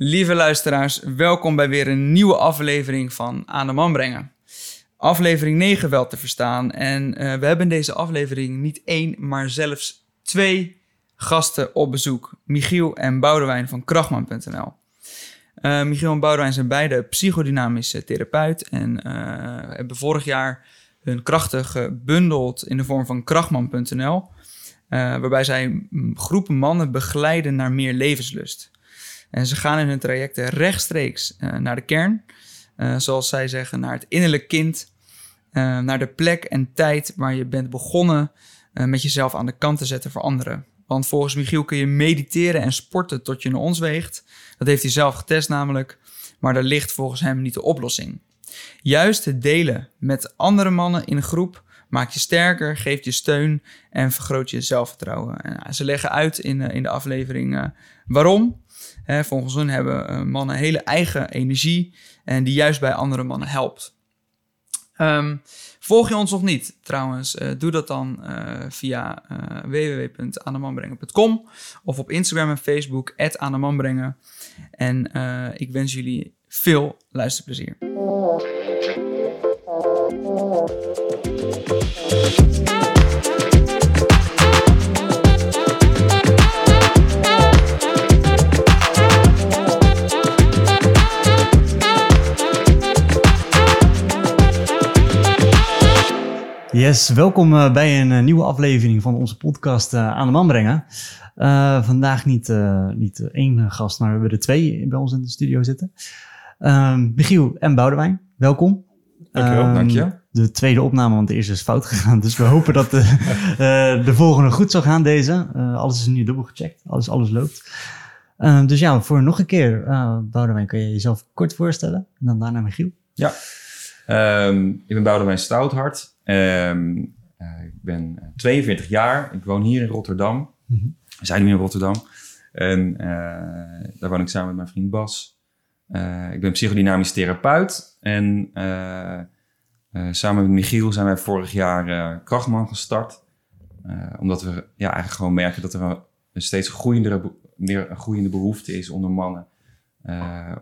Lieve luisteraars, welkom bij weer een nieuwe aflevering van Aan de Man Brengen. Aflevering 9 wel te verstaan. En uh, we hebben in deze aflevering niet één, maar zelfs twee gasten op bezoek. Michiel en Boudewijn van Krachtman.nl. Uh, Michiel en Boudewijn zijn beide psychodynamische therapeut en uh, hebben vorig jaar hun krachten gebundeld in de vorm van Krachtman.nl. waarbij zij groepen mannen begeleiden naar meer levenslust. En ze gaan in hun trajecten rechtstreeks uh, naar de kern. Uh, zoals zij zeggen, naar het innerlijk kind. Uh, naar de plek en tijd waar je bent begonnen met jezelf aan de kant te zetten voor anderen. Want volgens Michiel kun je mediteren en sporten tot je naar ons weegt. Dat heeft hij zelf getest namelijk. Maar daar ligt volgens hem niet de oplossing. Juist het delen met andere mannen in een groep maakt je sterker, geeft je steun en vergroot je zelfvertrouwen. En, ze leggen uit in, in de aflevering waarom volgens hun hebben uh, mannen hele eigen energie en die juist bij andere mannen helpt. Um, volg je ons nog niet trouwens, uh, doe dat dan uh, via www.aandemanbrengen.com of op Instagram en Facebook, @aandemanbrengen. En ik wens jullie veel luisterplezier. Yes, welkom uh, bij een uh, nieuwe aflevering van onze podcast uh, Aan de Man Brengen. vandaag niet, niet één gast, maar we hebben er twee bij ons in de studio zitten. Ehm, Michiel en Boudewijn, welkom. Dankjewel, um, dank je. De tweede opname, want de eerste is fout gegaan. Dus we hopen dat de, de volgende goed zal gaan, deze. alles is nu dubbel gecheckt, alles, alles loopt. Ehm, dus ja, voor nog een keer, Boudewijn, kun je jezelf kort voorstellen? En dan daarna Michiel. Ja, ik ben Boudewijn Stouthart. Um, uh, ik ben 42 jaar. Ik woon hier in Rotterdam. We zijn nu in Rotterdam. En uh, daar woon ik samen met mijn vriend Bas. Ik ben psychodynamisch therapeut. En samen met Michiel zijn wij vorig jaar Krachtman gestart. omdat we ja, eigenlijk gewoon merken dat er een, een steeds groeiende, meer een groeiende behoefte is onder mannen.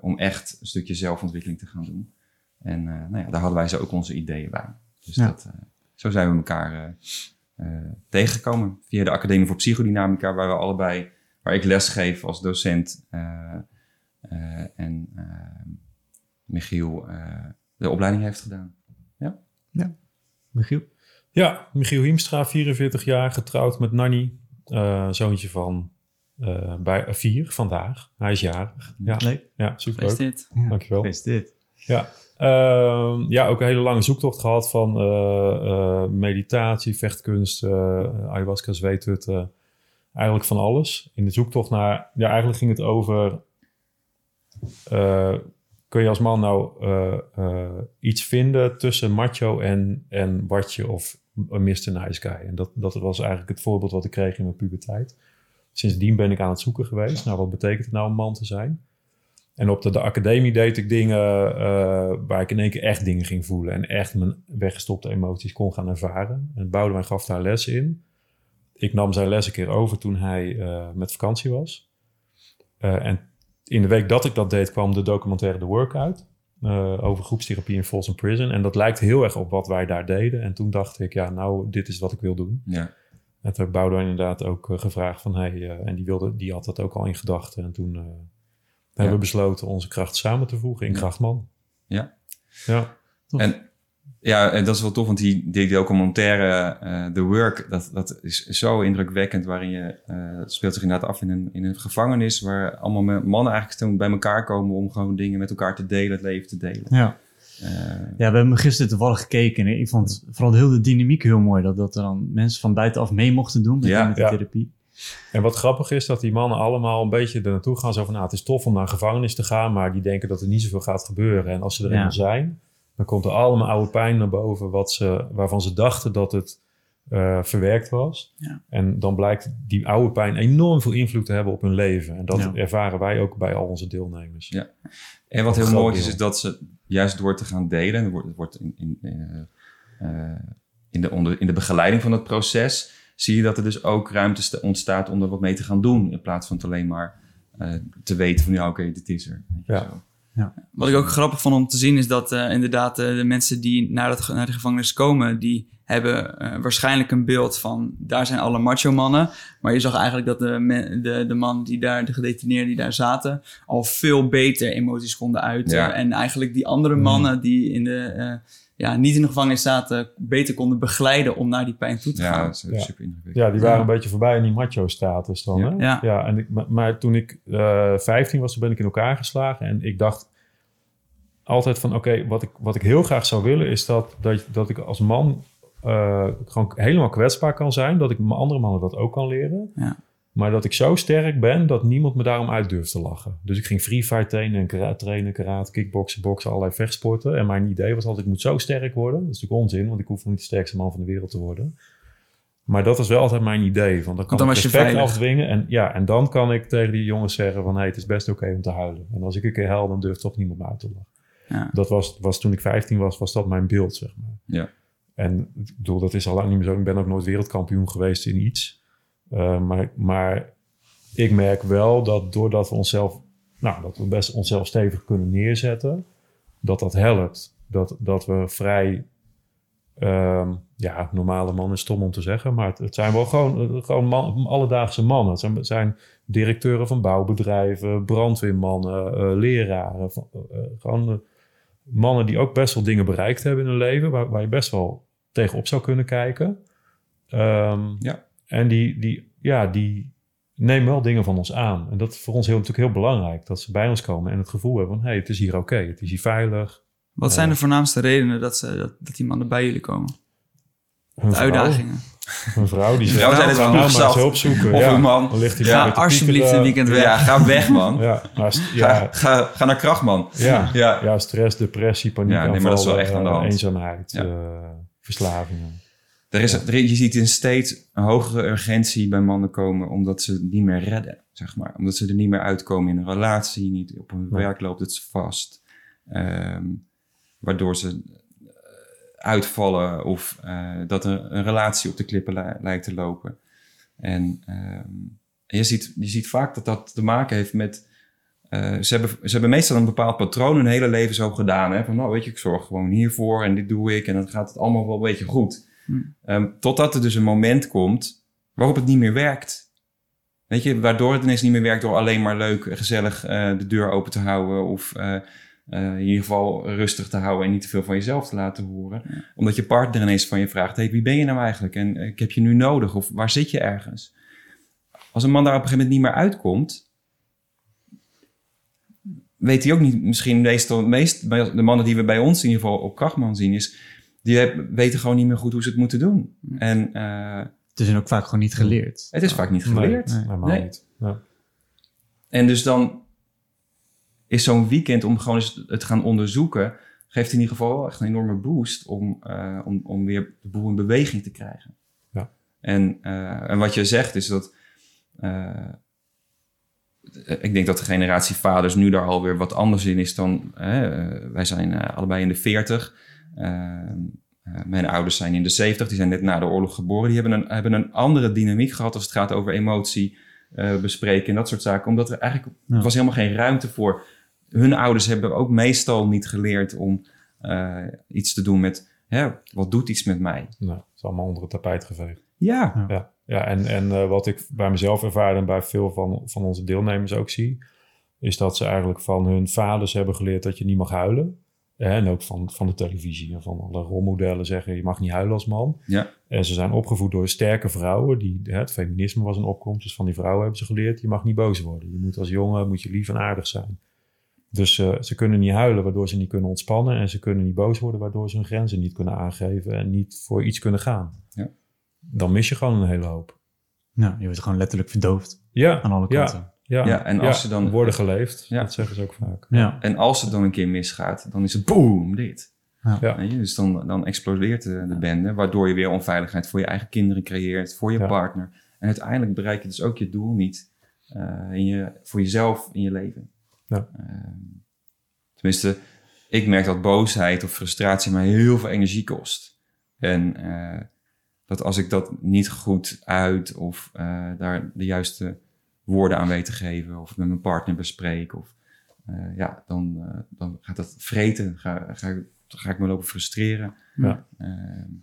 om echt een stukje zelfontwikkeling te gaan doen. En nou ja, daar hadden wij zo ook onze ideeën bij. Dus ja. dat, uh, zo zijn we elkaar uh, tegengekomen via de Academie voor Psychodynamica, waar we allebei, waar ik les geef als docent en Michiel de opleiding heeft gedaan. Ja, ja. Michiel? Ja, Michiel Hiemstra, 44 jaar, getrouwd met Nanny, zoontje van uh, bij, vier vandaag. Hij is jarig. Ja, nee. ja super leuk. Dankjewel. dit. Ja, uh, ja, ook een hele lange zoektocht gehad van uh, uh, meditatie, vechtkunst, ayahuasca, zweethutten. Eigenlijk van alles. In de zoektocht naar... Ja, eigenlijk ging het over... kun je als man nou iets vinden tussen macho en, en watje of een Mr. Nice Guy? En dat, dat was eigenlijk het voorbeeld wat ik kreeg in mijn puberteit. Sindsdien ben ik aan het zoeken geweest. Nou, wat betekent het nou om man te zijn? En op de, de academie deed ik dingen uh, waar ik in één keer echt dingen ging voelen. En echt mijn weggestopte emoties kon gaan ervaren. En Boudewijn gaf daar les in. Ik nam zijn les een keer over toen hij uh, met vakantie was. Uh, en in de week dat ik dat deed kwam de documentaire The Workout. over groepstherapie in Folsom Prison. En dat lijkt heel erg op wat wij daar deden. En toen dacht ik, ja, nou, dit is wat ik wil doen. Ja. En toen heb Boudewijn inderdaad ook gevraagd van... Hey, en die, wilde, die had dat ook al in gedachten. En toen we hebben besloten onze kracht samen te voegen in Krachtman. Ja. Ja. En ja, en dat is wel tof, want die, die documentaire uh, The Work, dat, dat is zo indrukwekkend, waarin je, uh, het speelt zich inderdaad af in een, in een gevangenis, waar allemaal mannen eigenlijk bij elkaar komen om gewoon dingen met elkaar te delen, het leven te delen. Ja. Uh, ja, we hebben gisteren toevallig gekeken en ik vond vooral heel de dynamiek heel mooi, dat, dat er dan mensen van buitenaf mee mochten doen met, ja, met de ja. therapie. En wat grappig is, dat die mannen allemaal een beetje er naartoe gaan. Zo van, nou, het is tof om naar een gevangenis te gaan, maar die denken dat er niet zoveel gaat gebeuren. En als ze er eenmaal zijn, dan komt er allemaal oude pijn naar boven, wat ze, waarvan ze dachten dat het uh, verwerkt was. Ja. En dan blijkt die oude pijn enorm veel invloed te hebben op hun leven. En dat ja. ervaren wij ook bij al onze deelnemers. Ja. En wat heel mooi is, is dat ze juist door te gaan delen, het wordt, het wordt in, in, uh, uh, in, de, onder, in de begeleiding van het proces zie je dat er dus ook ruimte ontstaat om er wat mee te gaan doen. In plaats van het alleen maar eh, te weten van ja, oké, dit is er. Weet je, Ja. zo. Wat ik ook grappig vond om te zien is dat eh, inderdaad eh, de mensen die naar, het, ge- naar de gevangenis komen, die hebben eh, waarschijnlijk een beeld van daar zijn alle macho mannen. Maar je zag eigenlijk dat de, me- de, de mannen die daar, de gedetineerden die daar zaten, al veel beter emoties konden uiten. Ja. En eigenlijk die andere mannen die in de, eh, ja, niet in de gevangenis zaten, beter konden begeleiden om naar die pijn toe te Ja, gaan. dat is Ja. super indrukwekkend. Ja, die waren Ja. een beetje voorbij in die macho-status dan. Ja. Hè? Ja. en ik, maar, maar toen ik eh 15 was, toen ben ik in elkaar geslagen. En ik dacht altijd van, oké, wat, ik, wat ik heel graag zou willen... is dat, dat, dat ik als man eh, gewoon helemaal kwetsbaar kan zijn. Dat ik mijn andere mannen dat ook kan leren. Ja. Maar dat ik zo sterk ben dat niemand me daarom uit durft te lachen. Dus ik ging free fight trainen, en karate, trainen, karate, kickboksen, boksen, allerlei vechtsporten. En mijn idee was altijd, ik moet zo sterk worden. Dat is natuurlijk onzin, want ik hoef niet de sterkste man van de wereld te worden. Maar dat was wel altijd mijn idee. Van, dan kan dan ik respect afdwingen. En, ja, en dan kan ik tegen die jongens zeggen van... Hey, het is best oké om te huilen. En als ik een keer huil, dan durft toch niemand me uit te lachen. Ja. Dat was, was toen ik 15 was, was dat mijn beeld, zeg maar. Ja. En ik bedoel, dat is al lang niet meer zo. Ik ben ook nooit wereldkampioen geweest in iets. Uh, maar, maar ik merk wel dat doordat we onszelf... Nou, dat we best onszelf stevig kunnen neerzetten... dat dat helpt. Dat, dat we vrij... Um, ja, normale man is stom om te zeggen, maar het, zijn wel gewoon, gewoon man, alledaagse mannen. Het zijn, zijn, directeuren van bouwbedrijven, brandweermannen, uh, leraren. Gewoon mannen die ook best wel dingen bereikt hebben in hun leven, waar, waar je best wel tegenop zou kunnen kijken. Um, ja. En die, die, ja, die nemen wel dingen van ons aan. En dat is voor ons heel, natuurlijk heel belangrijk, dat ze bij ons komen en het gevoel hebben van, hé, hey, het is hier oké, okay, het is hier veilig. Wat zijn de voornaamste redenen dat, ze, dat, dat die mannen bij jullie komen? Hun de uitdagingen. Een vrouw die vrouw zijn het nou, wel maar eens hulp zoeken. Of ja. een man. Dan ligt hij de alsjeblieft een weekend weg. Ja, ga weg, man. Ja, maar, ja, Ga, ga, ga naar Krachtman. ja, Ja. ja. stress, depressie, paniek, Ja, nee, maar dat is wel echt aan de hand. eenzaamheid, Ja. eh, verslavingen. Er is, er, je ziet in steeds een hogere urgentie bij mannen komen omdat ze het niet meer redden, zeg maar. Omdat ze er niet meer uitkomen in een relatie, niet op hun werk loopt het vast. Ehm, waardoor ze eh, uitvallen of eh, dat er een relatie op de klippen li- lijkt te lopen. En ehm, je, ziet, je ziet vaak dat dat te maken heeft met... eh, ze, hebben, ze hebben meestal een bepaald patroon hun hele leven zo gedaan. Hè? Van nou weet je, ik zorg gewoon hiervoor en dit doe ik en dan gaat het allemaal wel een beetje goed. Um, totdat er dus een moment komt waarop het niet meer werkt. Weet je, waardoor het ineens niet meer werkt door alleen maar leuk, gezellig uh, de deur open te houden of uh, uh, in ieder geval rustig te houden en niet te veel van jezelf te laten horen. Ja. Omdat je partner ineens van je vraagt, hey, wie ben je nou eigenlijk en ik heb je nu nodig of waar zit je ergens? Als een man daar op een gegeven moment niet meer uitkomt, weet hij ook niet, misschien meestal, meest, de mannen die we bij ons in ieder geval op krachtman zien, is die heb, weten gewoon niet meer goed hoe ze het moeten doen. En, uh, het is ook vaak gewoon niet geleerd. Het is vaak niet geleerd. Nee, nee, nee. niet. Ja. En dus dan is zo'n weekend om gewoon eens het gaan onderzoeken, geeft in ieder geval echt een enorme boost om, uh, om, om weer de boel in beweging te krijgen. Ja. En, uh, en wat je zegt is dat. Uh, ik denk dat de generatie vaders nu daar alweer wat anders in is dan. wij zijn allebei in de 40. Ehm, Uh, mijn ouders zijn in de 70, die zijn net na de oorlog geboren. Die hebben een, hebben een andere dynamiek gehad als het gaat over emotie uh, bespreken en dat soort zaken. Omdat er eigenlijk ja. was helemaal geen ruimte voor. Hun ouders hebben ook meestal niet geleerd om uh, iets te doen met hè, wat doet iets met mij. Nou, het is allemaal onder het tapijt geveegd. Ja. Ja, ja. ja en, en uh, wat ik bij mezelf ervaar en bij veel van, van onze deelnemers ook zie, is dat ze eigenlijk van hun vaders hebben geleerd dat je niet mag huilen. En ook van, van de televisie en van alle rolmodellen zeggen je mag niet huilen als man. Ja. En ze zijn opgevoed door sterke vrouwen. Die, het feminisme was een opkomst. Dus van die vrouwen hebben ze geleerd je mag niet boos worden. Je moet als jongen moet je lief en aardig zijn. Dus uh, ze kunnen niet huilen waardoor ze niet kunnen ontspannen. En ze kunnen niet boos worden waardoor ze hun grenzen niet kunnen aangeven. En niet voor iets kunnen gaan. Ja. Dan mis je gewoon een hele hoop. Nou, je wordt gewoon letterlijk verdoofd. Ja. Aan alle kanten. Ja. Ja, ja, en als ze dan worden geleefd, ja. dat zeggen ze ook vaak. Ja. En als het dan een keer misgaat, dan is het boom, dit. Ja. Je? Dus dan, dan explodeert de, de bende, waardoor je weer onveiligheid voor je eigen kinderen creëert, voor je Ja. partner. En uiteindelijk bereik je dus ook je doel niet uh, in je, voor jezelf in je leven. Ja. Uh, tenminste, ik merk dat boosheid of frustratie mij heel veel energie kost. En uh, dat als ik dat niet goed uit of daar de juiste woorden aan weet te geven of met mijn partner bespreek. Of, eh, ja, dan, eh, dan gaat dat vreten. Ga, ga, ga ik me lopen frustreren. Ja. Eh,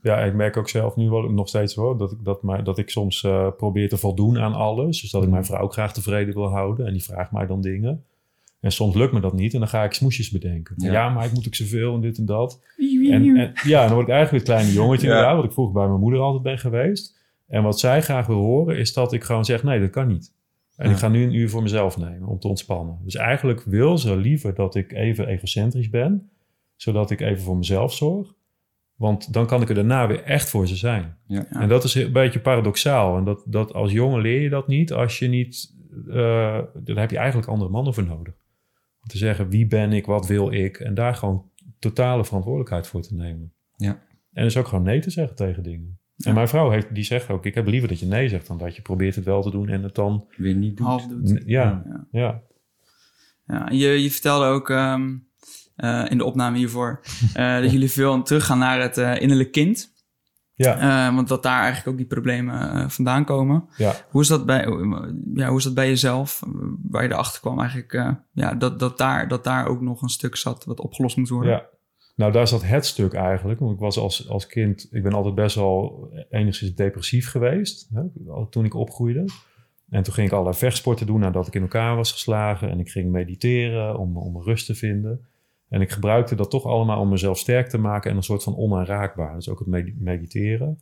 Ja, ik merk ook zelf nu wel nog steeds hoor, dat ik, dat, mij, dat ik soms eh, probeer te voldoen aan alles. Dus dat ik mijn vrouw ook graag tevreden wil houden. En die vraagt mij dan dingen. En soms lukt me dat niet en dan ga ik smoesjes bedenken. Ja, Ja. maar ik moet ook zoveel en dit en dat. En, en ja, dan word ik eigenlijk het kleine jongetje Ja. inderdaad, wat ik vroeger bij mijn moeder altijd ben geweest. En wat zij graag wil horen is dat ik gewoon zeg, nee, dat kan niet. En Ja. ik ga nu een uur voor mezelf nemen om te ontspannen. Dus eigenlijk wil ze liever dat ik even egocentrisch ben, zodat ik even voor mezelf zorg. Want dan kan ik er daarna weer echt voor ze zijn. Ja. Ja. En dat is een beetje paradoxaal. En dat, dat als jongen leer je dat niet als je niet... eh daar heb je eigenlijk andere mannen voor nodig. Om te zeggen, wie ben ik, wat wil ik? En daar gewoon totale verantwoordelijkheid voor te nemen. Ja. En dus ook gewoon nee te zeggen tegen dingen. En mijn vrouw heeft, die zegt ook, ik heb liever dat je nee zegt... dan dat je probeert het wel te doen en het dan... weer niet doet. half doet. Ja, Ja. ja. Ja, je, je vertelde ook ehm, eh, in de opname hiervoor eh, dat jullie veel teruggaan naar het eh, innerlijk kind. ja, Eh, want dat daar eigenlijk ook die problemen vandaan komen. ja. Hoe is dat bij, ja, hoe is dat bij jezelf? Waar je erachter kwam eigenlijk, eh, ja, dat, dat, daar, dat daar ook nog een stuk zat wat opgelost moet worden. Ja, nou daar zat het stuk eigenlijk. Want ik was als, als kind, ik ben altijd best wel enigszins depressief geweest. Hè, toen ik opgroeide. En toen ging ik allerlei vechtsporten doen nadat ik in elkaar was geslagen. En ik ging mediteren om, om rust te vinden. En ik gebruikte dat toch allemaal om mezelf sterk te maken en een soort van onaanraakbaar. Dus ook het med- mediteren.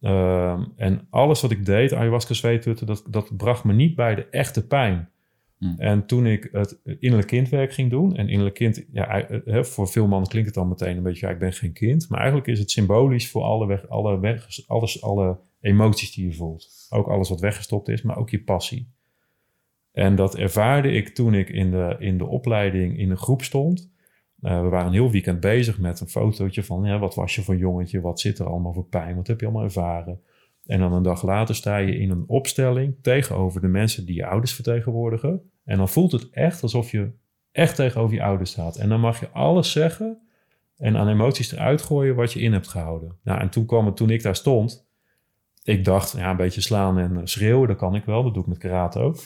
Ehm, en alles wat ik deed, ayahuasca zweethutten, dat, dat bracht me niet bij de echte pijn. Hmm. En toen ik het innerlijk kindwerk ging doen, en innerlijk kind, ja, voor veel mannen klinkt het dan meteen een beetje, ja, ik ben geen kind. Maar eigenlijk is het symbolisch voor alle, weg, alle, weg, alles, alle emoties die je voelt. Ook alles wat weggestopt is, maar ook je passie. En dat ervaarde ik toen ik in de, in de opleiding in een groep stond. Eh, we waren een heel weekend bezig met een fotootje van ja, wat was je voor jongetje, wat zit er allemaal voor pijn, wat heb je allemaal ervaren. En dan een dag later sta je in een opstelling tegenover de mensen die je ouders vertegenwoordigen. En dan voelt het echt alsof je echt tegenover je ouders staat. En dan mag je alles zeggen en aan emoties eruit gooien wat je in hebt gehouden. Nou, en toen kwam het, toen ik daar stond, ik dacht, ja, een beetje slaan en schreeuwen, dat kan ik wel, dat doe ik met karate ook.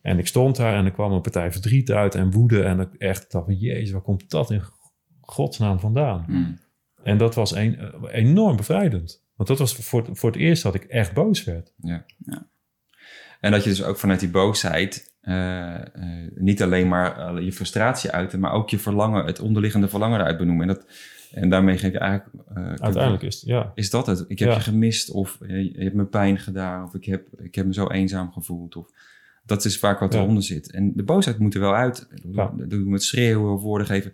En ik stond daar en er kwam een partij verdriet uit en woede. En ik echt dacht, jezus, waar komt dat in godsnaam vandaan? Mm. En dat was een, eh, enorm bevrijdend. Want dat was voor, het- voor het eerst dat ik echt boos werd. Ja. Ja. En dat je dus ook vanuit die boosheid eh, eh, niet alleen maar eh, je frustratie uiten, maar ook je verlangen, het onderliggende verlangen eruit benoemen. En, dat, en daarmee geef je eigenlijk. Uiteindelijk is het, ja. is dat het. Ik heb Ja. je gemist, of je hebt me pijn gedaan, of ik heb, ik heb me zo eenzaam gevoeld. Of, dat is vaak wat Ja. eronder zit. En de boosheid moet er wel uit. Ja. Dat doen we met schreeuwen of woorden geven.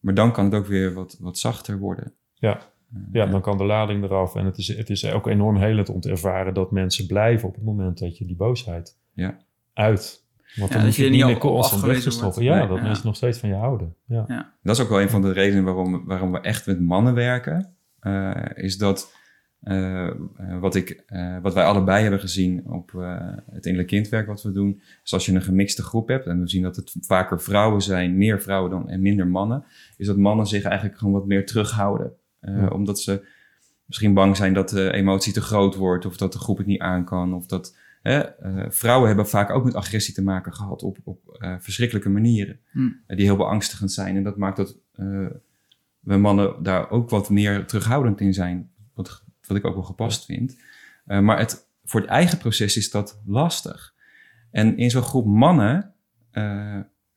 Maar dan kan het ook weer wat, wat zachter worden. Ja. Ja, dan kan de lading eraf. En het is, het is ook enorm helend om te ervaren dat mensen blijven op het moment dat je die boosheid Ja. uit. Want Ja, dan dat je niet meer constant weg afgewezen te stoppen. wordt. Ja, Nee, dat ja. mensen nog steeds van je houden. Ja. Dat is ook wel een van de redenen waarom, waarom we echt met mannen werken. eh, is dat eh, eh, wat, ik, eh, wat wij allebei hebben gezien op eh, het innerlijk kindwerk wat we doen. is als je een gemixte groep hebt en we zien dat het vaker vrouwen zijn, meer vrouwen dan en minder mannen. Is dat mannen zich eigenlijk gewoon wat meer terughouden. Eh, Ja. Omdat ze misschien bang zijn dat de emotie te groot wordt of dat de groep het niet aan kan. Of dat, hè, eh, vrouwen hebben vaak ook met agressie te maken gehad op, op eh, verschrikkelijke manieren. Hm. die heel beangstigend zijn. En dat maakt dat we mannen daar ook wat meer terughoudend in zijn. Wat, wat ik ook wel gepast vind. Maar het, voor het eigen proces is dat lastig. En in zo'n groep mannen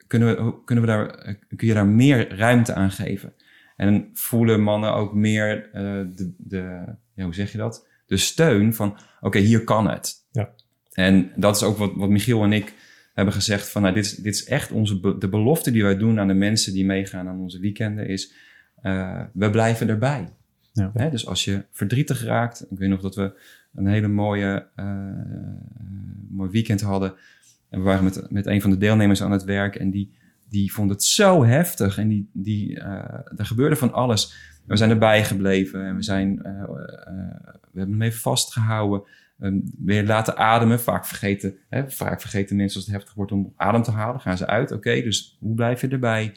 kunnen, we, kunnen we daar, kun je daar meer ruimte aan geven. En voelen mannen ook meer eh, de, de ja, hoe zeg je dat? De steun van, oké, hier kan het. Ja. En dat is ook wat, wat Michiel en ik hebben gezegd van, nou, dit is, dit is echt onze, be- de belofte die wij doen aan de mensen die meegaan aan onze weekenden is, eh, we blijven erbij. Ja. Hè, dus als je verdrietig raakt, ik weet nog dat we een hele mooie uh, mooi weekend hadden. En we waren met, met een van de deelnemers aan het werk en die, die vond het zo heftig. En die, die, uh, er gebeurde van alles. We zijn erbij gebleven en we, zijn, uh, we hebben hem even vastgehouden. Um, weer laten ademen. Vaak vergeten, hè, vaak vergeten mensen als het heftig wordt om adem te halen. Gaan ze uit. Oké, okay, dus hoe blijf je erbij?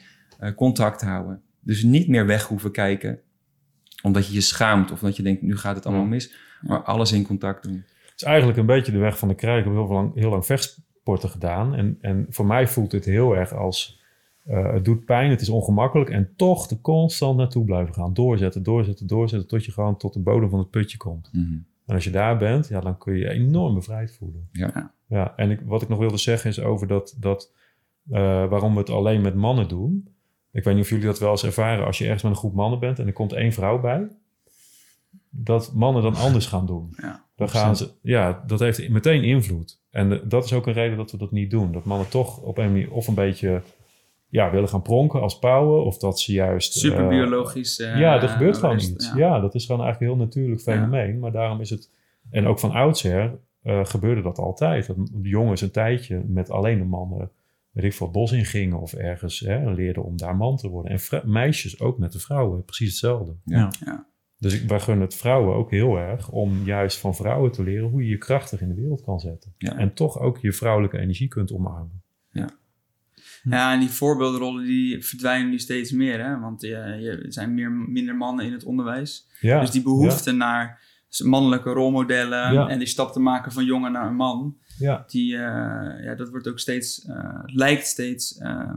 Contact houden. Dus niet meer weg hoeven kijken. Omdat je je schaamt of dat je denkt, nu gaat het allemaal mis. Maar alles in contact doen. Het is eigenlijk een beetje de weg van de krijg. Ik heb heel lang, heel lang vecht, sporten gedaan. En, en voor mij voelt dit heel erg als... eh, het doet pijn, het is ongemakkelijk. En toch er constant naartoe blijven gaan. Doorzetten, doorzetten, doorzetten. Tot je gewoon tot de bodem van het putje komt. Mhm. En als je daar bent, ja, dan kun je je enorm bevrijd voelen. Ja. Ja. en ik, wat ik nog wilde zeggen is over dat, dat eh, waarom we het alleen met mannen doen. Ik weet niet of jullie dat wel eens ervaren als je ergens met een groep mannen bent en er komt één vrouw bij. Dat mannen dan anders gaan doen. Ja. Dan gaan ze, ja, dat heeft meteen invloed. En dat is ook een reden dat we dat niet doen. Dat mannen toch op een manier of een beetje ja, willen gaan pronken als pauwen. Of dat ze juist... eh, Super biologisch. eh, ja, er gebeurt gewoon iets. ja. Ja. dat is gewoon eigenlijk een heel natuurlijk fenomeen. Maar daarom is het... En ook van oudsher eh, gebeurde dat altijd. Dat jongens een tijdje met alleen de mannen... weet ik veel, het bos in gingen of ergens hè, leerden om daar man te worden. En meisjes ook met de vrouwen, precies hetzelfde. Ja. Ja. Dus ik, wij gunnen het vrouwen ook heel erg om juist van vrouwen te leren hoe je je krachtig in de wereld kan zetten. Ja. En toch ook je vrouwelijke energie kunt omarmen. Ja, en die voorbeeldrollen die verdwijnen nu steeds meer, hè? Want je, je, er zijn meer, minder mannen in het onderwijs. Ja, dus die behoefte naar mannelijke rolmodellen Ja. en die stap te maken van jongen naar een man, ja, die, eh, ja, dat wordt ook steeds, eh, lijkt steeds ehm,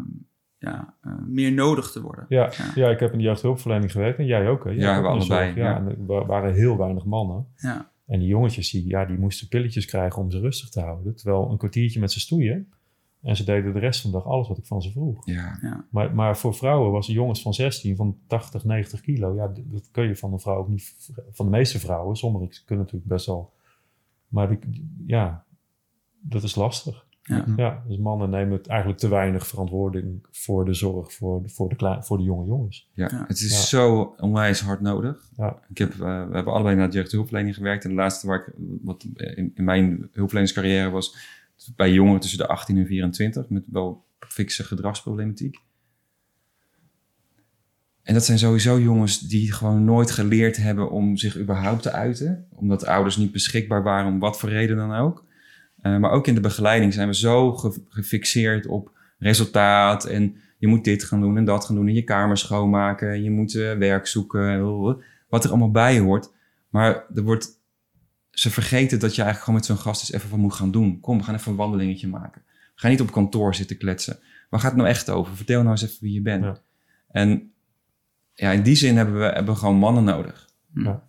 ja, eh, meer nodig te worden. ja, Ja. ja. ik heb in de jeugdhulpverlening gewerkt en jij ook. Hè? Jij Ja, we allebei, zorg. Ja, ja. en er wa- waren heel weinig mannen. Ja, En die jongetjes die, ja, die moesten pilletjes krijgen om ze rustig te houden. Terwijl een kwartiertje met ze stoeien. En ze deden de rest van de dag alles wat ik van ze vroeg. Ja. ja, Maar, maar voor vrouwen was jongens van 16, van 80, 90 kilo. Ja, dat kun je van een vrouw ook niet. Van de meeste vrouwen. Sommigen kunnen natuurlijk best wel. Maar die, ja, dat is lastig. Ja. Ja, dus mannen nemen het eigenlijk te weinig verantwoording voor de zorg voor de, voor de, voor de jonge jongens. Ja, Ja. het is Ja. zo onwijs hard nodig. Ja. Ik heb, eh, we hebben allebei naar de jeugdhulpverlening gewerkt. En de laatste waar ik, wat in, in mijn hulpverleningscarrière was, bij jongeren tussen de 18 en 24, met wel fikse gedragsproblematiek. En dat zijn sowieso jongens die gewoon nooit geleerd hebben om zich überhaupt te uiten. Omdat ouders niet beschikbaar waren om wat voor reden dan ook. Eh, maar ook in de begeleiding zijn we zo ge- gefixeerd op resultaat. En je moet dit gaan doen en dat gaan doen. En je kamer schoonmaken. En je moet eh, werk zoeken. Wat er allemaal bij hoort. Maar er wordt, ze vergeten dat je eigenlijk gewoon met zo'n gast eens even wat moet gaan doen. Kom, we gaan even een wandelingetje maken. Ga niet op kantoor zitten kletsen. Waar gaat het nou echt over? Vertel nou eens even wie je bent. Ja. En ja, in die zin hebben we, hebben we gewoon mannen nodig. Ja.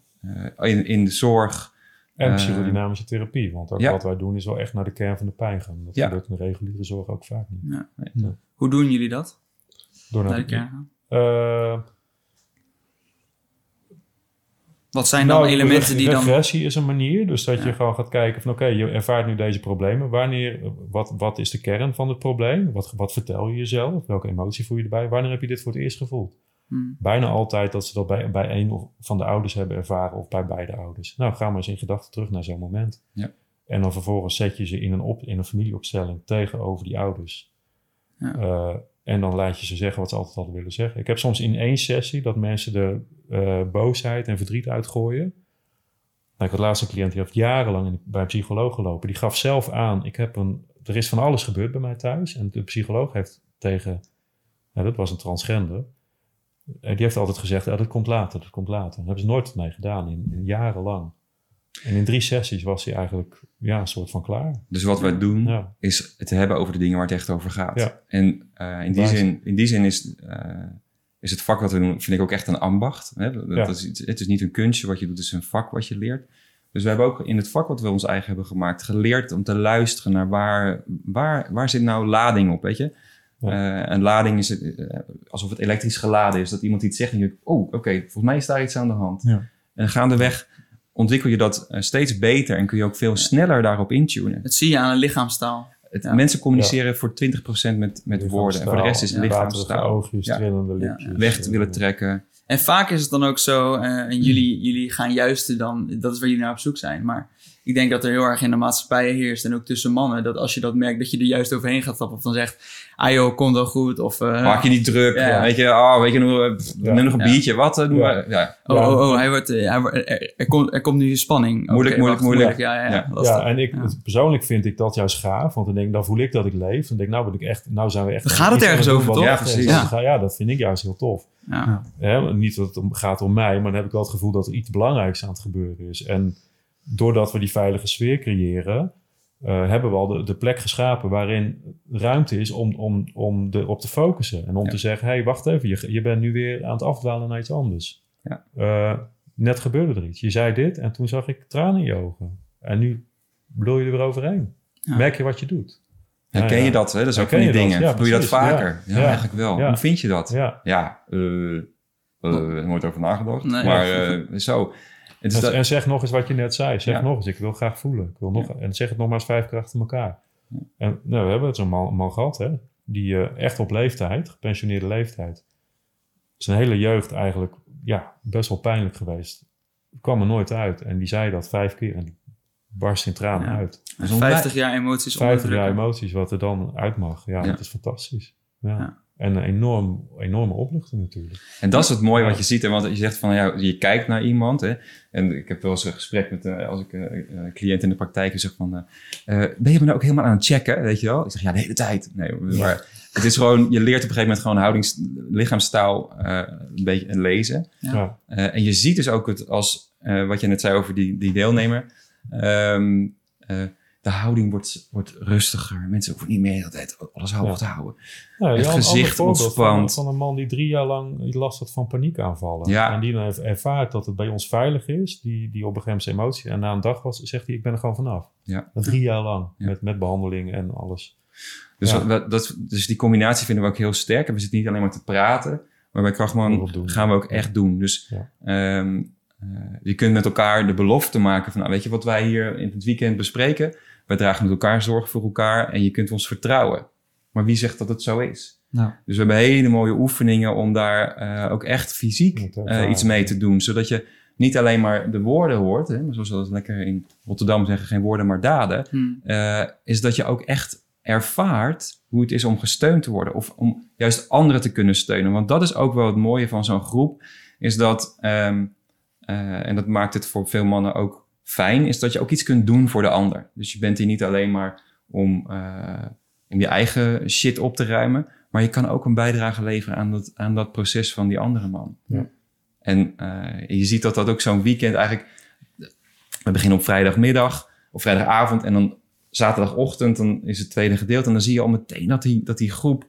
Eh, in, in de zorg. En Eh, psychodynamische therapie. Want ook ja. wat wij doen is wel echt naar de kern van de pijn gaan. Dat Ja. gebeurt in de reguliere zorg ook vaak niet. Nee. Hoe doen jullie dat? Door Naar naar de kern gaan? Eh, Wat zijn dan Nou, elementen die dan... Regressie is een manier. Dus dat je gewoon gaat kijken van oké, je ervaart nu deze problemen. Wanneer, wat, wat is de kern van het probleem? Wat, wat vertel je jezelf? Welke emotie voel je erbij? Wanneer heb je dit voor het eerst gevoeld? Hmm. Bijna altijd dat ze dat bij, bij een of van de ouders hebben ervaren of bij beide ouders. Nou, ga maar eens in gedachten terug naar zo'n moment. Ja. En dan vervolgens zet je ze in een, op, in een familieopstelling tegenover die ouders. Ja. Eh, en dan laat je ze zeggen wat ze altijd hadden willen zeggen. Ik heb soms in één sessie dat mensen de eh, boosheid en verdriet uitgooien. Nou, ik had laatst een cliënt die heeft jarenlang bij een psycholoog gelopen. Die gaf zelf aan, ik heb een, er is van alles gebeurd bij mij thuis. En de psycholoog heeft tegen, nou, dat was een transgender. Die heeft altijd gezegd, dat komt later, dat komt later. Daar hebben ze nooit mee gedaan, in jarenlang. En in drie sessies was hij eigenlijk ja, een soort van klaar. Dus wat wij doen, Ja, is het hebben over de dingen waar het echt over gaat. Ja. En eh, in, die zin, in die zin is, eh, is het vak wat we doen, vind ik ook echt een ambacht. Hè? Dat, Ja. dat is iets, het is niet een kunstje wat je doet, het is een vak wat je leert. Dus we hebben ook in het vak wat we ons eigen hebben gemaakt, geleerd om te luisteren naar waar, waar, waar zit nou lading op, weet je? Ja. Eh, een lading is alsof het elektrisch geladen is. Dat iemand iets zegt en je denkt, oh, oké, volgens mij is daar iets aan de hand. Ja. En gaandeweg ontwikkel je dat eh, steeds beter en kun je ook veel sneller daarop intunen. Dat zie je aan een lichaamstaal. Het, Ja. Mensen communiceren voor 20% met, met woorden. En voor de rest is Ja. lichaamstaal. Oogjes, Ja. trillende Ja. lipjes. Weg te willen trekken. En vaak is het dan ook zo, eh, en jullie, jullie gaan juist dan, dat is waar jullie naar op zoek zijn. Maar ik denk dat er heel erg in de maatschappij heerst en ook tussen mannen, dat als je dat merkt, dat je er juist overheen gaat stappen. Of dan zegt, ah joh, komt wel goed. Of, eh, Maak je niet druk. Ja. Weet je, oh, weet je nog, pff, Ja. neem nog een Ja. biertje. Wat? eh, doen Ja. we? Ja. oh, oh, oh, hij wordt, eh, hij wordt, er, er, komt, er komt nu spanning. Moeilijk, moeilijk, wacht, moeilijk. Ja, ja, ja. Ja. lastig. Ja, en ik, persoonlijk vind ik dat juist gaaf. Want dan denk ik, dan voel ik dat ik leef. Dan denk ik, nou ben ik echt, nou zijn we echt... Dan gaat het ergens doen over, toch? Ja, precies. Ja. Dan ga- Ja, dat vind ik juist heel tof. Ja. Hè, niet dat het om, gaat om mij, maar dan heb ik wel het gevoel dat er iets belangrijks aan het gebeuren is. En doordat we die veilige sfeer creëren, eh, hebben we al de, de plek geschapen waarin ruimte is om, om, om erop te focussen. En om Ja. te zeggen, hé, hey, wacht even, je, je bent nu weer aan het afdwalen naar iets anders. Ja. Eh, net gebeurde er iets. Je zei dit en toen zag ik tranen in je ogen. En nu bloei je er weer overheen. Ja. Merk je wat je doet. Herken je dat? Hè? Dat is ook van die dingen. Ja, Doe je dat vaker? Ja, Ja. Ja. eigenlijk wel. Ja. Hoe vind je dat? Ja. Ja, eh, eh, nooit over nagedacht. Nee. maar eh, zo. Het is En, dat, en zeg nog eens wat je net zei. Zeg Ja. nog eens, ik wil graag voelen. Ik wil nog, En zeg het nog maar eens vijf keer achter elkaar. En nou, we hebben het zo'n man, man gehad, hè? die eh, echt op leeftijd, gepensioneerde leeftijd, zijn hele jeugd eigenlijk ja, best wel pijnlijk geweest. Kwam er nooit uit. En die zei dat vijf keer en barst in tranen Ja. uit. een 50 jaar emoties 50 jaar emoties, wat er dan uit mag. Ja, Ja. dat is fantastisch. Ja. En een enorm, enorme opluchting natuurlijk. En dat is het mooie wat je ziet. Hè? Want je zegt van, ja, je kijkt naar iemand. Hè? En ik heb wel eens een gesprek met, eh, als ik eh eh, cliënt in de praktijk en zeg van... eh, eh, ben je me nou ook helemaal aan het checken, weet je wel? Ik zeg, ja, de hele tijd. Nee, maar het is gewoon, je leert op een gegeven moment gewoon houdings, lichaamstaal eh, een beetje lezen. Ja. Ja. Eh, en je ziet dus ook het als, eh, wat je net zei over die, die deelnemer. Ehm, eh, de houding wordt, wordt rustiger. Mensen hoeven niet meer altijd alles hoog Ja. te houden. Het ja, ander gezicht ontspant. Van, van een man die drie jaar lang last had van paniekaanvallen. Ja. En die dan heeft ervaart dat het bij ons veilig is. Die, die op een gegeven moment zijn emotie. En na een dag was, zegt hij, ik ben er gewoon vanaf. Ja. Dat drie jaar lang. Met, met behandeling en alles. Dus, wat- dat, dus die combinatie vinden we ook heel sterk. En we zitten niet alleen maar te praten, maar bij Krachtman gaan we ook echt doen. Dus Ja. Eh, je kunt met elkaar de belofte maken van, nou, weet je wat wij hier in het weekend bespreken? Wij dragen met elkaar zorg voor elkaar en je kunt ons vertrouwen. Maar wie zegt dat het zo is? Nou, Dus we hebben hele mooie oefeningen om daar eh, ook echt fysiek eh, iets mee te doen. Zodat je niet alleen maar de woorden hoort, hè, zoals we dat lekker in Rotterdam zeggen, geen woorden maar daden Hm. eh, is dat je ook echt ervaart hoe het is om gesteund te worden. Of om juist anderen te kunnen steunen. Want dat is ook wel het mooie van zo'n groep. Is dat, ehm, eh, en dat maakt het voor veel mannen ook fijn, is dat je ook iets kunt doen voor de ander. Dus je bent hier niet alleen maar om, eh, om je eigen shit op te ruimen. Maar je kan ook een bijdrage leveren aan dat, aan dat proces van die andere man. Ja. En eh, je ziet dat dat ook zo'n weekend eigenlijk... We beginnen op vrijdagmiddag of vrijdagavond en dan zaterdagochtend, dan is het tweede gedeelte. En dan zie je al meteen dat die, dat die groep,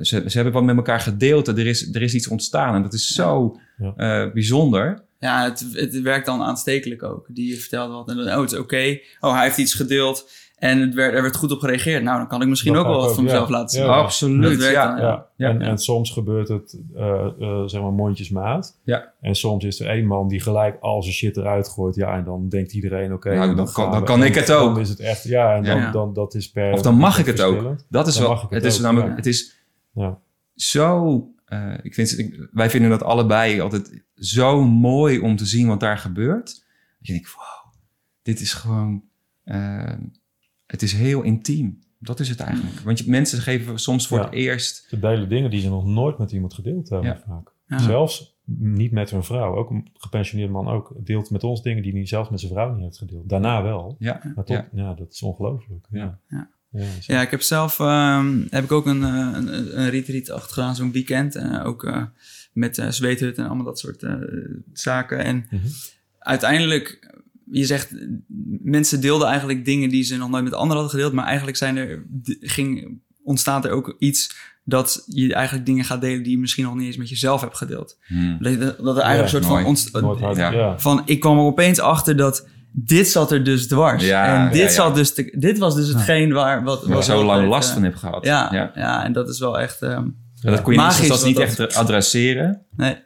ze, ze hebben wat met elkaar gedeeld. Er is, er is iets ontstaan en dat is zo Ja. eh, bijzonder. Ja, het, het werkt dan aanstekelijk ook. Die vertelt wat en dan, oh, het is oké. Oh, hij heeft iets gedeeld en het werd, er werd goed op gereageerd. Nou, dan kan ik misschien Dat ook wel wat van mezelf laten zien. Ja. Absoluut, ja. dan, Ja. Ja. En, en soms gebeurt het, eh, eh, zeg maar, mondjesmaat. Ja. En soms is er één man die gelijk al zijn shit eruit gooit. Ja, en dan denkt iedereen, oké. Nou, dan dan kan- dan kan ik het dan ook. is het echt, ja, en dan, Ja. dan dat is per... Of dan mag ik het ook. Dat is Dan wel, mag ik het, het is namelijk, ja. het is Ja. zo, eh, ik vind, ik- wij vinden dat allebei altijd zo mooi om te zien wat daar gebeurt. Dat je denkt, wow, dit is gewoon, het is heel intiem. Dat is het eigenlijk. Want je, mensen geven soms voor Ja. het eerst, Ze delen dingen die ze nog nooit met iemand gedeeld hebben Ja. vaak. Ja. Zelfs niet met hun vrouw. Ook een gepensioneerde man ook. Deelt met ons dingen die hij zelfs met zijn vrouw niet heeft gedeeld. Daarna wel. ja, Maar tot, Ja. ja. dat is ongelooflijk. Ja. Ja. Ja, zo. Ja, ik heb zelf ehm, heb ik ook een, eh, een, een retreat achter gedaan, zo'n weekend. En ook eh, met uh, zweethut en allemaal dat soort eh, zaken. En Mhm. uiteindelijk, je zegt, mensen deelden eigenlijk dingen die ze nog nooit met anderen hadden gedeeld. Maar eigenlijk zijn er, ging, ontstaat er ook iets dat je eigenlijk dingen gaat delen die je misschien nog niet eens met jezelf hebt gedeeld. Hmm. Dat, dat er eigenlijk een soort van, Nooit. Ja. Ja. van, ik kwam er opeens achter dat dit zat er dus dwars. Ja, en dit, ja, ja. Zat dus te- dit was dus hetgeen waar... Wat, waar ik zo lang last van heb gehad. Ja, ja. ja. en dat is wel echt... ehm, dat kon je Magisch niet, niet dat dat- echt adresseren, nee,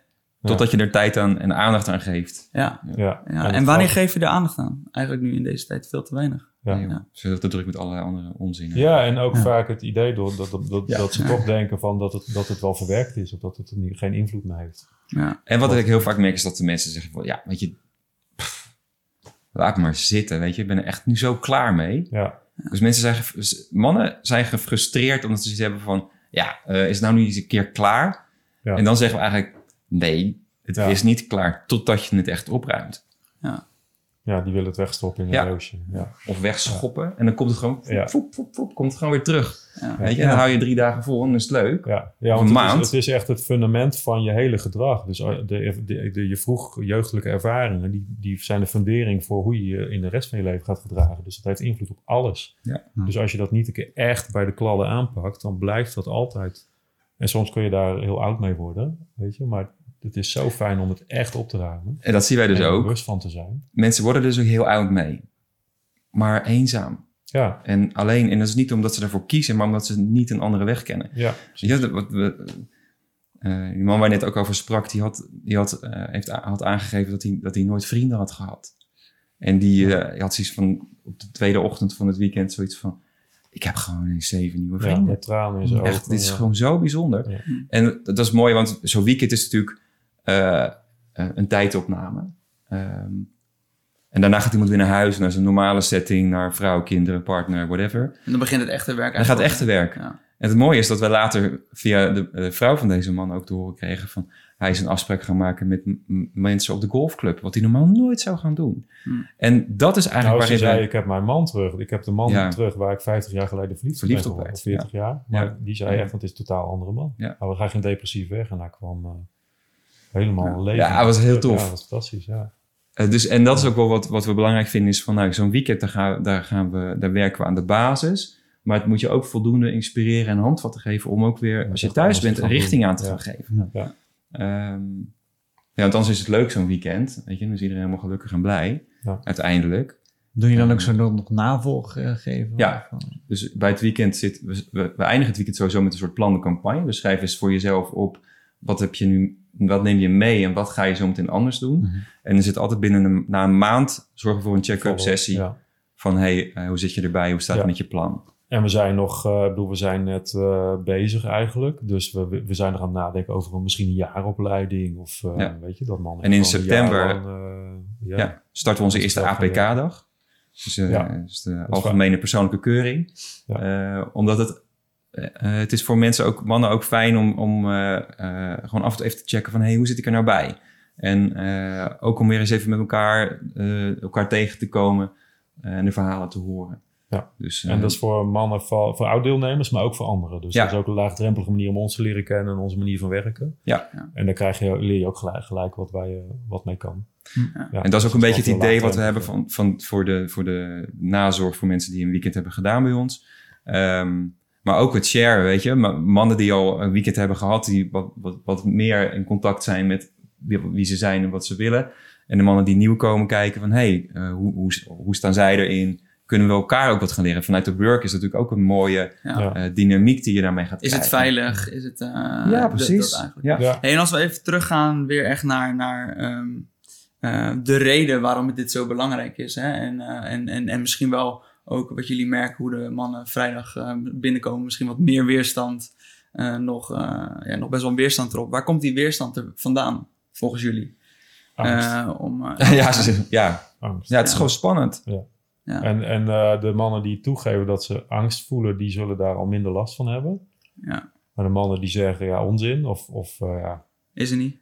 totdat je er tijd aan en aandacht aan geeft. ja. Ja. En wanneer geef je er aandacht aan? Eigenlijk nu in deze tijd veel te weinig. Ja. Nee, joh. Ja. Ze hebben te druk met allerlei andere onzin. Ja, en ook Ja. vaak het idee door dat, dat, dat, Ja. dat ze toch denken van dat, het, dat het wel verwerkt is. Of dat het er niet- geen invloed meer heeft. Ja, En wat ik heel vaak merk is dat de mensen zeggen van, ja, weet je, pff, laat maar zitten, weet je, ik ben er echt nu zo klaar mee. Ja, Dus mensen zijn, mannen zijn gefrustreerd omdat ze iets hebben van, ja, eh, is het nou niet eens een keer klaar? Ja. En dan zeggen we eigenlijk, nee, het Ja. is niet klaar totdat je het echt opruimt. ja. Ja, die willen het wegstoppen in een Ja. roosje. Ja. Of wegschoppen. En dan komt het gewoon, Ja. voep, voep, voep, komt het gewoon weer terug. Ja. Weet je? En dan hou je drie dagen vol en dan is het leuk. Ja, ja Of want een het is, maand. het is echt het fundament van je hele gedrag. Dus uh, de, de, de, je vroeg jeugdelijke ervaringen, die, die zijn de fundering voor hoe je je in de rest van je leven gaat gedragen. Dus dat heeft invloed op alles. Ja. Dus als je dat niet een keer echt bij de kladden aanpakt, dan blijft dat altijd. En soms kun je daar heel oud mee worden, weet je. Maar het is zo fijn om het echt op te ruimen. En dat zien wij dus en ook. bewust van te zijn. Mensen worden dus ook heel oud mee. Maar eenzaam. Ja, En alleen, en dat is niet omdat ze daarvoor kiezen, maar omdat ze niet een andere weg kennen. ja. Ja, dat- wat we, eh, die man waar je net ook over sprak, die had, die had, eh, heeft, had aangegeven dat hij, dat hij nooit vrienden had gehad. En die eh, had zoiets van, op de tweede ochtend van het weekend, zoiets van, ik heb gewoon eens zeven nieuwe ja vrienden. met tranen in zijn Echt, dit is ja. gewoon zo bijzonder. Ja. En dat is mooi, want zo'n weekend is natuurlijk eh, een tijdopname. Ehm, en daarna gaat iemand weer naar huis, naar zijn normale setting, naar vrouw, kinderen, partner, whatever. En dan begint het echte werk Dan gaat het echte werk. Ja. En het mooie is dat we later via de, de vrouw van deze man ook te horen kregen van hij is een afspraak gaan maken met mensen op de golfclub, wat hij normaal nooit zou gaan doen. Hmm. En dat is eigenlijk Nou, ze waarin zei, wij- ik heb mijn man terug. Ik heb de man Ja. terug waar ik 50 jaar geleden verliefd, Verliefd ben op geworden, werd, of 40 jaar. Maar Ja. die zei Ja. echt, want het is een totaal andere man. Ja. Maar we gaan geen depressief weg en hij kwam eh, helemaal leven. Ja, hij was heel tof. Ja, was fantastisch, ja. Eh, dus, en dat is ook wel wat, wat we belangrijk vinden, is van nou, zo'n weekend, daar, gaan, daar, gaan we, daar werken we aan de basis. Maar het moet je ook voldoende inspireren en handvatten geven om ook weer, Ja, als je thuis bent, een richting aan te Ja. gaan geven. Ja. Ehm, ja, want anders is het leuk zo'n weekend. Weet je, dan is iedereen helemaal gelukkig en blij, Ja. uiteindelijk. Doe je dan ook zo nog nog navolg eh, geven? Ja. Of, eh, Dus bij het weekend zit, we, we, we eindigen het weekend sowieso met een soort plancampagne. Dus schrijf eens voor jezelf op, wat heb je nu, wat neem je mee en wat ga je zo meteen anders doen? Mhm. En er zit altijd binnen een, na een maand zorgen voor een check-up sessie Ja. van hey, eh, hoe zit je erbij, hoe staat het met je plan? En we zijn nog, eh, ik bedoel, we zijn net eh, bezig eigenlijk. Dus we, we zijn er aan het nadenken over een, misschien een jaaropleiding. Of Ja. weet je, dat man. En in september- lang, Ja. starten we onze eerste APK-dag. Dus, Ja. dus de algemene persoonlijke keuring. Omdat het, eh, eh, het is voor mensen ook, mannen ook fijn om, om eh, eh, gewoon af en toe even te checken van hey, hoe zit ik er nou bij? En eh, ook om weer eens even met elkaar, eh, elkaar tegen te komen eh, en de verhalen te horen. Ja. Dus, En eh, dat is voor mannen, voor, voor oud-deelnemers, maar ook voor anderen. Dus Ja. dat is ook een laagdrempelige manier om ons te leren kennen en onze manier van werken. Ja. Ja. En dan krijg je, leer je ook gelijk, gelijk wat, wij, eh, wat mee kan. Ja. Ja, En dat is ook een beetje het idee wat we hebben van, van, voor, de, voor de nazorg voor mensen die een weekend hebben gedaan bij ons. Ehm, maar ook het share, weet je. Ma- Mannen die al een weekend hebben gehad, die wat, wat, wat meer in contact zijn met wie, wie ze zijn en wat ze willen. En de mannen die nieuw komen kijken van, hey, eh, hoe, hoe, hoe staan zij erin? Kunnen we elkaar ook wat gaan leren? Vanuit de work is natuurlijk ook een mooie Ja. Eh, dynamiek die je daarmee gaat Is het krijgen. veilig? Is het... eh, Ja, precies. dat ja. Ja. Hey, en als we even teruggaan weer echt naar, naar ehm, eh, de reden waarom dit zo belangrijk is. Hè? En, eh, en, en, en misschien wel ook wat jullie merken hoe de mannen vrijdag eh, binnenkomen. Misschien wat meer weerstand. eh, nog, eh, ja, nog best wel een weerstand erop. Waar komt die weerstand er vandaan volgens jullie? Eh, om, Ja, ze- ja. Angst. ja, het is Ja. gewoon spannend. ja. En, en eh, de mannen die toegeven dat ze angst voelen, die zullen daar al minder last van hebben. ja, Maar de mannen die zeggen, ja, onzin, of, of eh, ja, is er niet?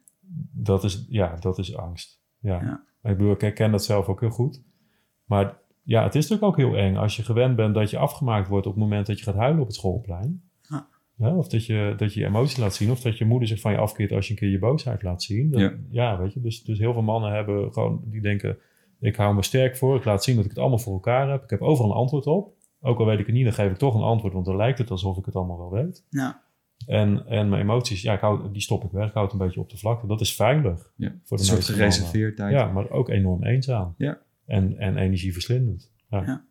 dat is, ja, dat is angst. Ja. Ja. Ik bedoel, ik herken dat zelf ook heel goed. Maar ja, het is natuurlijk ook heel eng als je gewend bent dat je afgemaakt wordt op het moment dat je gaat huilen op het schoolplein. Ja. Ja, of dat je, dat je je emotie laat zien, of dat je moeder zich van je afkeert als je een keer je boosheid laat zien. Ja. ja, weet je, dus, dus heel veel mannen hebben gewoon, die denken, ik hou me sterk voor, ik laat zien dat ik het allemaal voor elkaar heb. Ik heb overal een antwoord op. Ook al weet ik het niet, dan geef ik toch een antwoord, want dan lijkt het alsof ik het allemaal wel weet. Ja. En, en mijn emoties, ja, ik hou, die stop ik weg, ik hou het een beetje op de vlakte. Dat is veilig. Ja. Voor de Een soort gereserveerdheid. Ja, maar ook enorm eenzaam. Ja. En, en energieverslindend. Ja. Ja.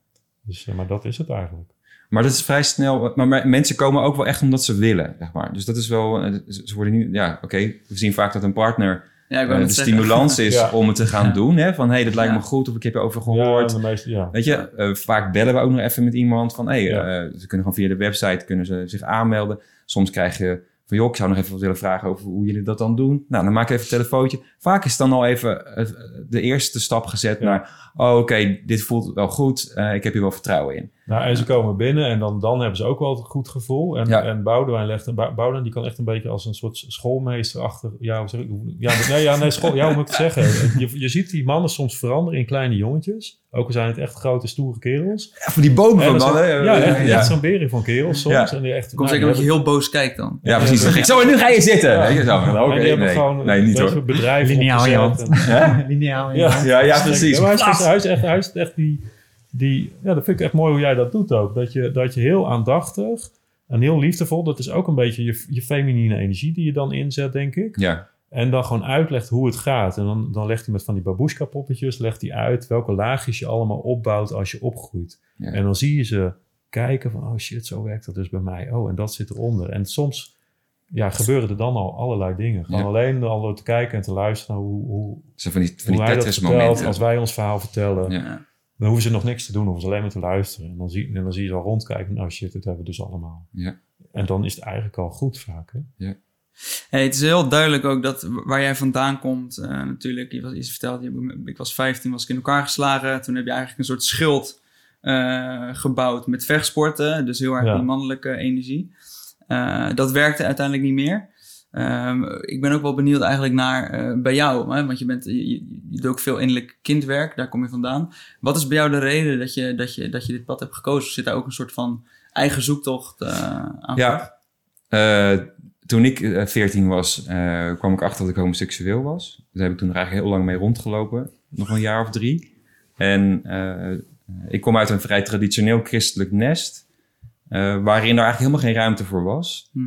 Dus, eh, maar dat is het eigenlijk. Maar dat is vrij snel. Maar, mensen komen ook wel echt omdat ze willen, zeg maar. Dus dat is wel. eh, Ze worden niet. Ja, oké. We zien vaak dat een partner Ja, ik eh, de zeggen. stimulans is Ja. om het te gaan Ja. doen. Hè? Van hé, hey, dat lijkt Ja. me goed. Of ik heb er over gehoord. de meeste, ja. Weet je, eh, vaak bellen we ook nog even met iemand van hé, hey, Ja. ze kunnen gewoon via de website kunnen ze zich aanmelden. Soms krijg je van joh, ik zou nog even wat willen vragen over hoe jullie dat dan doen. Nou, dan maak ik even een telefoontje. Vaak is dan al even eh, de eerste stap gezet Ja. naar oh, oké, dit voelt wel goed. eh, ik heb hier wel vertrouwen in. Nou, en ze komen binnen en dan, dan hebben ze ook wel het goed gevoel. En, Ja. en Boudewijn, legt, Boudewijn die kan echt een beetje als een soort schoolmeester achter... Ja, hoe zeg ik, ja, nee, ja, nee, school, ja, hoe moet ik het zeggen? Je, je ziet die mannen soms veranderen in kleine jongetjes. Ook al zijn het echt grote, stoere kerels. Ja, van die bomen En van dat zijn- mannen. ja, eh, echt, echt zo'n beren van kerels soms. Ja. En die echt, Komt nou, zeker omdat je heel boos kijkt dan. Ja, precies. Dan zo, en nu ga je zitten. Ja. Je zo. hebben- Oké, en die hebben nee. gewoon nee, niet hoor. bedrijven Lineaal en- Lineaal Ja. Ja, ja, precies. Ja, hij is echt die, die... Ja, dat vind ik echt mooi hoe jij dat doet ook. Dat je, dat je heel aandachtig en heel liefdevol... Dat is ook een beetje je, je feminine energie die je dan inzet, denk ik. Ja, En dan gewoon uitlegt hoe het gaat. En dan, dan legt hij met van die babushka poppetjes... legt hij uit welke laagjes je allemaal opbouwt als je opgroeit. Ja. En dan zie je ze kijken van... Oh shit, zo werkt dat dus bij mij. Oh, en dat zit eronder. En soms ja, gebeuren er dan al allerlei dingen. Gewoon Ja. alleen al door te kijken en te luisteren... hoe, hoe, van die, van hoe die hij dat Tetris vertelt. momenten. Als wij ons verhaal vertellen... Ja. Dan hoeven ze nog niks te doen, hoeven ze alleen maar te luisteren. En dan zie, en dan zie je ze al rondkijken. Nou shit, dit hebben we dus allemaal. Ja. En dan is het eigenlijk al goed vaak. Hè? Hey, het is heel duidelijk ook dat waar jij vandaan komt, eh, natuurlijk, je, was, je vertelt, je, ik was 15, was ik in elkaar geslagen. Toen heb je eigenlijk een soort schild eh, gebouwd met vechtsporten, dus heel erg Ja. die mannelijke energie. Eh, dat werkte uiteindelijk niet meer. Ehm, ik ben ook wel benieuwd eigenlijk naar eh, bij jou, hè? want je, bent, je, doet ook veel innerlijk kindwerk, daar kom je vandaan. Wat is bij jou de reden dat je, dat je, dat je dit pad hebt gekozen? Zit daar ook een soort van eigen zoektocht eh, aan? Ja. Eh, toen ik eh, 14 was, kwam ik achter dat ik homoseksueel was. Daar heb ik toen eigenlijk heel lang mee rondgelopen. Nog een jaar of drie. En ik kom uit een vrij traditioneel christelijk nest. waarin er eigenlijk helemaal geen ruimte voor was. Hm.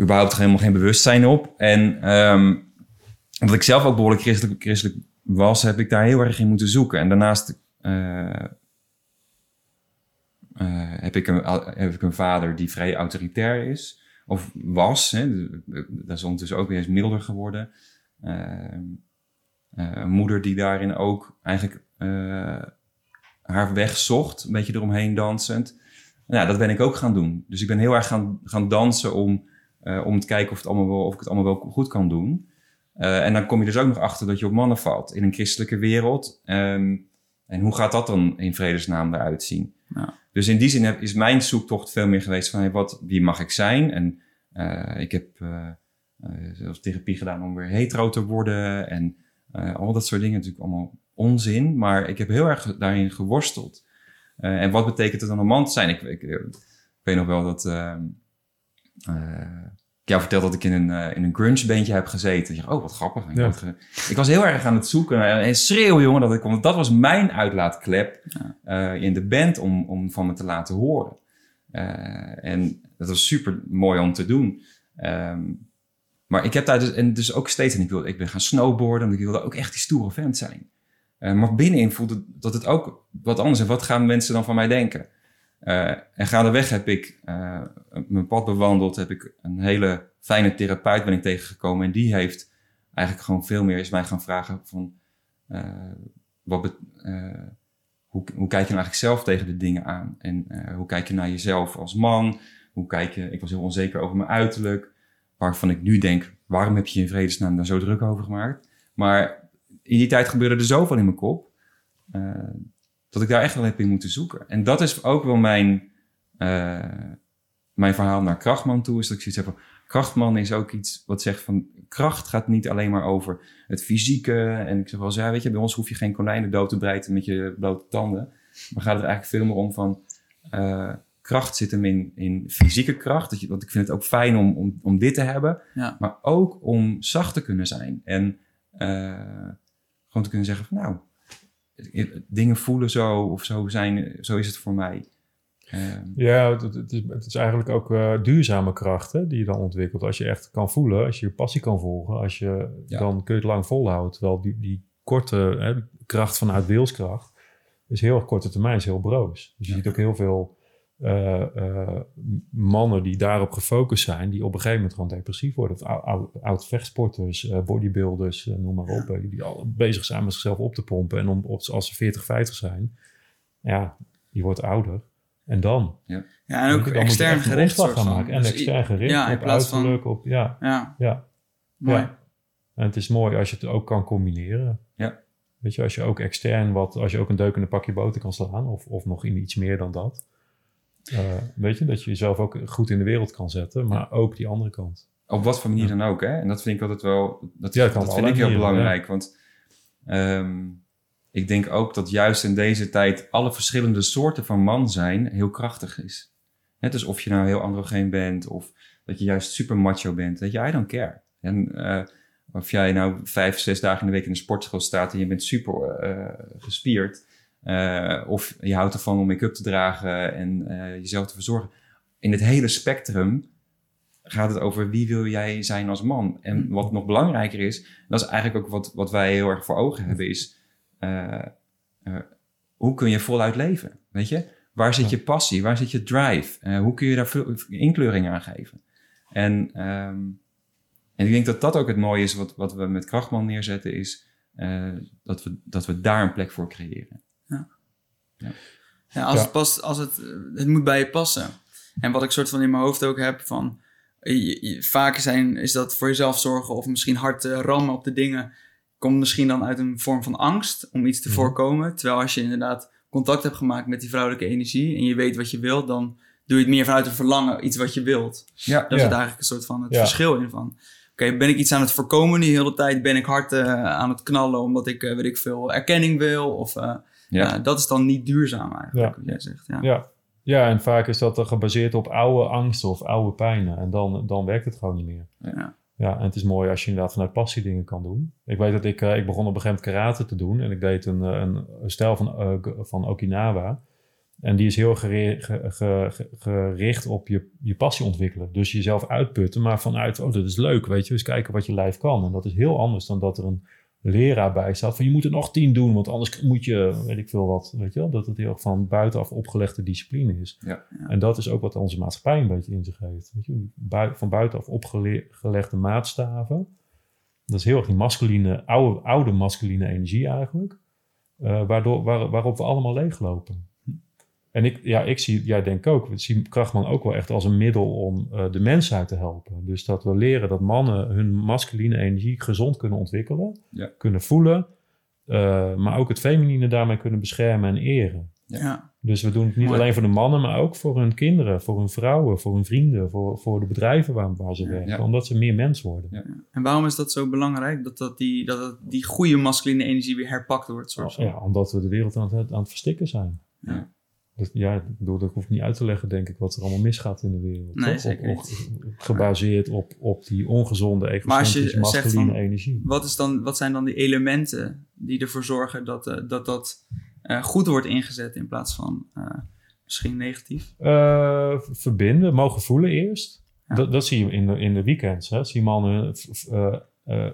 Überhaupt helemaal geen bewustzijn op. En ehm, omdat ik zelf ook behoorlijk christelijk, christelijk was, heb ik daar heel erg in moeten zoeken. En daarnaast eh, eh, heb, ik een, vader die vrij autoritair is. Of was. Hè. Dat is ondertussen ook weer eens milder geworden. Eh, eh, een moeder die daarin ook eigenlijk haar weg zocht. Een beetje eromheen dansend. Nou, dat ben ik ook gaan doen. Dus ik ben heel erg gaan, gaan dansen om, eh, om te kijken of, het allemaal wel, of ik het allemaal wel goed kan doen. Eh, en dan kom je dus ook nog achter dat je op mannen valt in een christelijke wereld. Ehm, en hoe gaat dat dan in vredesnaam eruit zien? Ja. Dus in die zin heb, is mijn zoektocht veel meer geweest van hey, wat, wie mag ik zijn? En eh, ik heb zelfs therapie gedaan om weer hetero te worden. En al dat soort dingen natuurlijk allemaal onzin. Maar ik heb heel erg daarin geworsteld. En wat betekent het dan een man te zijn? Ik, ik, ik weet nog wel dat... ehm, eh, ik jou verteld dat ik in een, eh, in een grunge bandje heb gezeten. Ik dacht, oh, wat grappig. Ik, Ja. had ge- ik was heel erg aan het zoeken en en schreeuwen, jongen, dat ik kon. Want dat was mijn uitlaatklep Ja. eh, in de band om, om van me te laten horen. Eh, en dat was super mooi om te doen. Ehm, maar ik heb daar dus, en dus ook steeds, en ik, wilde, ik ben gaan snowboarden, want ik wilde ook echt die stoere vent zijn. Eh, maar binnenin voelde dat het ook wat anders is. Wat gaan mensen dan van mij denken? Eh, en gaandeweg heb ik eh, mijn pad bewandeld, heb ik een hele fijne therapeut ben ik tegengekomen. En die heeft eigenlijk gewoon veel meer is mij gaan vragen van, eh, wat hoe, hoe kijk je nou eigenlijk zelf tegen de dingen aan? En hoe kijk je naar jezelf als man? Hoe kijk je, ik was heel onzeker over mijn uiterlijk, waarvan ik nu denk, waarom heb je je in vredesnaam daar zo druk over gemaakt? Maar in die tijd gebeurde er zoveel in mijn kop, dat ik daar echt wel heb in moeten zoeken. En dat is ook wel mijn, eh, mijn verhaal naar Krachtman toe, is dat ik zoiets heb van, Krachtman is ook iets wat zegt van, kracht gaat niet alleen maar over het fysieke. En ik zeg wel eens, ja, weet je, bij ons hoef je geen konijnen dood te breiden met je blote tanden. Maar gaat het eigenlijk veel meer om van, eh, kracht zit hem in, in fysieke kracht. Dat je, want ik vind het ook fijn om, om, om dit te hebben. Ja. Maar ook om zacht te kunnen zijn. En eh, gewoon te kunnen zeggen van, nou, dingen voelen zo of zo zijn, zo is het voor mij. Ehm, Ja, het, is, het is eigenlijk ook eh, duurzame kracht hè, die je dan ontwikkelt. Als je echt kan voelen, als je je passie kan volgen, als je, Ja. dan kun je het lang volhouden. Terwijl die, die korte hè, kracht vanuit wilskracht is heel erg korte termijn, is heel broos. Dus je Ja. ziet ook heel veel eh, eh, mannen die daarop gefocust zijn, die op een gegeven moment gewoon depressief worden. Of ou- ou- oud-vechtsporters, eh, bodybuilders, noem maar op. die al bezig zijn met zichzelf op te pompen. En om, op, als ze 40, 50 zijn, ja, die wordt ouder. En dan? Ja, en Dan ook moet je extern gericht. gaan van. maken. En Dus extern gericht ja, in op plaats van- uiterlijk. Op, ja, Ja, ja, mooi. ja. En het is mooi als je het ook kan combineren. Ja. Weet je, als je ook extern wat, als je ook een deuk in een pakje boter kan slaan, of, of nog in iets meer dan dat. Uh, weet je, dat je jezelf ook goed in de wereld kan zetten, maar ook die andere kant. Op wat voor manier dan ook, hè? En dat vind ik altijd wel, dat, Ja, dat vind ik heel manieren, belangrijk. Want ehm, ik denk ook dat juist in deze tijd alle verschillende soorten van man zijn heel krachtig is. Net dus of je nou heel androgeen bent of dat je juist super macho bent. Dat I don't care. En eh, of jij nou vijf, zes dagen in de week in de sportschool staat en je bent super eh, gespierd. Eh, of je houdt ervan om make-up te dragen en eh, jezelf te verzorgen. In het hele spectrum gaat het over wie wil jij zijn als man. En wat nog belangrijker is, dat is eigenlijk ook wat, wat wij heel erg voor ogen hebben, is eh, hoe kun je voluit leven? Weet je? Waar zit je passie? Waar zit je drive? Hoe kun je daar veel inkleuring aan geven? En, ehm, en ik denk dat dat ook het mooie is wat, wat we met Krachtman neerzetten, is dat, we, dat we daar een plek voor creëren. Ja, als Ja. het past, als het, het moet bij je passen. En wat ik soort van in mijn hoofd ook heb van, je, je- vaak zijn, is dat voor jezelf zorgen of misschien hard eh, rammen op de dingen, komt misschien dan uit een vorm van angst om iets te Mhm. voorkomen. Terwijl als je inderdaad contact hebt gemaakt met die vrouwelijke energie en je weet wat je wilt, dan doe je het meer vanuit een verlangen, iets wat je wilt. Ja, Daar Ja. zit eigenlijk een soort van het Ja. verschil in van. Oké, ben ik iets aan het voorkomen die hele tijd? Ben ik hard eh, aan het knallen omdat ik, eh, weet ik veel, erkenning wil? Of eh, Ja. ja. dat is dan niet duurzaam eigenlijk, wat jij zegt. Ja. Ja. en vaak is dat gebaseerd op oude angsten of oude pijnen. En dan, dan werkt het gewoon niet meer. Ja. Ja, en het is mooi als je inderdaad vanuit passie dingen kan doen. Ik weet dat ik, eh, ik begon op een gegeven moment karate te doen. En ik deed een, eh, een, een stijl van, eh, van Okinawa. En die is heel gere- ge- ge- ge- gericht op je, je passie ontwikkelen. Dus jezelf uitputten, maar vanuit, oh, dat is leuk, weet je. Dus kijken wat je lijf kan. En dat is heel anders dan dat er een leraar bij staat van je moet er nog tien doen, want anders moet je, weet ik veel wat, weet je wel. Dat het heel erg van buitenaf opgelegde discipline is. Ja. Ja. En dat is ook wat onze maatschappij een beetje in zich heeft. Weet je? Bui- van buitenaf opgelegde maatstaven. Dat is heel erg die masculine, oude, oude masculine energie eigenlijk. eh, waardoor, waar, waarop we allemaal leeglopen. En ik, ja, ik zie, jij denkt ook, we zien Krachtman ook wel echt als een middel om eh, de mensheid te helpen. Dus dat we leren dat mannen hun masculine energie gezond kunnen ontwikkelen, Ja. kunnen voelen, eh, maar ook het feminine daarmee kunnen beschermen en eren. Ja. Dus we doen het niet Mooi. alleen voor de mannen, maar ook voor hun kinderen, voor hun vrouwen, voor hun vrienden, voor, voor de bedrijven waar, waar ze werken. ja. Omdat ze meer mens worden. Ja. En waarom is dat zo belangrijk? Dat, dat, die, dat die goede masculine energie weer herpakt wordt. Ja, omdat we de wereld aan het, aan het verstikken zijn. Ja. Dat, ja, ik bedoel, dat hoef ik niet uit te leggen, denk ik, wat er allemaal misgaat in de wereld. Nee, zeker Op- op- gebaseerd op, op die ongezonde, zegt masculine van- energie. Wat, is dan, wat zijn dan die elementen die ervoor zorgen dat eh, dat, dat eh, goed wordt ingezet in plaats van eh, misschien negatief? Verbinden, mogen voelen eerst. Ja. Dat, dat zie je in de, in de weekends. Hè? Zie mannen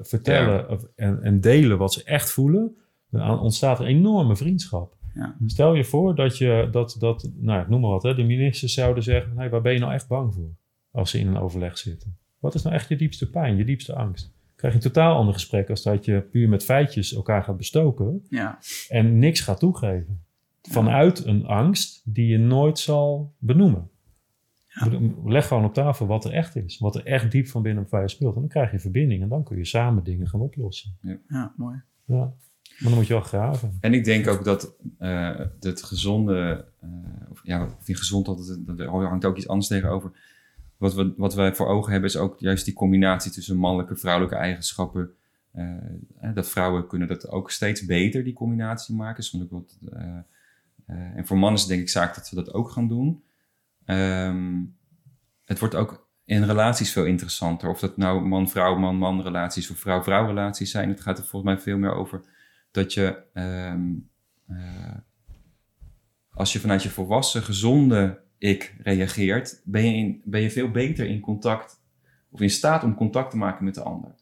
vertellen en, en delen wat ze echt voelen. Dan ontstaat er enorme vriendschap. Ja. Stel je voor dat je, dat, dat nou, ik noem maar wat, hè, de ministers zouden zeggen: hey, waar ben je nou echt bang voor? Als ze in een overleg zitten. Wat is nou echt je diepste pijn, je diepste angst? Krijg je een totaal ander gesprek als dat je puur met feitjes elkaar gaat bestoken Ja, en niks gaat toegeven. Vanuit een angst die je nooit zal benoemen. Leg gewoon op tafel wat er echt is. Wat er echt diep van binnen bij je speelt. En dan krijg je verbinding. En dan kun je samen dingen gaan oplossen. ja mooi. Ja. Maar dan moet je wel graven. En ik denk ook dat eh het gezonde, of, ja, of die gezond, dat, hangt ook iets anders tegenover. Wat, we, wat wij voor ogen hebben is ook juist die combinatie tussen mannelijke en vrouwelijke eigenschappen. Eh, dat vrouwen kunnen dat ook steeds beter, die combinatie maken. Soms ook wat, en voor mannen is denk ik zaak dat we dat ook gaan doen. Ehm, het wordt ook in relaties veel interessanter. Of dat nou man-vrouw, man-man relaties of vrouw-vrouw relaties zijn. Het gaat er volgens mij veel meer over dat je, ehm, eh, als je vanuit je volwassen, gezonde ik reageert, ben je, in, ben je veel beter in contact of in staat om contact te maken met de ander.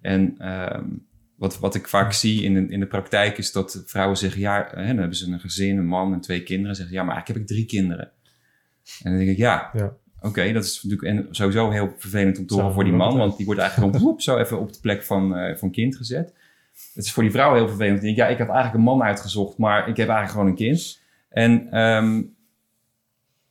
En ehm, wat, wat ik vaak zie in de, in de praktijk is dat vrouwen zeggen, ja, hè, dan hebben ze een gezin, een man en twee kinderen. Zeggen, ja, maar eigenlijk heb ik drie kinderen. En dan denk ik, ja, Ja. oké, dat is natuurlijk en sowieso heel vervelend om te horen voor die man, want die wordt eigenlijk gewoon zo even op de plek van, eh, van kind gezet. Het is voor die vrouw heel vervelend. Denkt, ja, ik had eigenlijk een man uitgezocht, maar ik heb eigenlijk gewoon een kind. En ehm,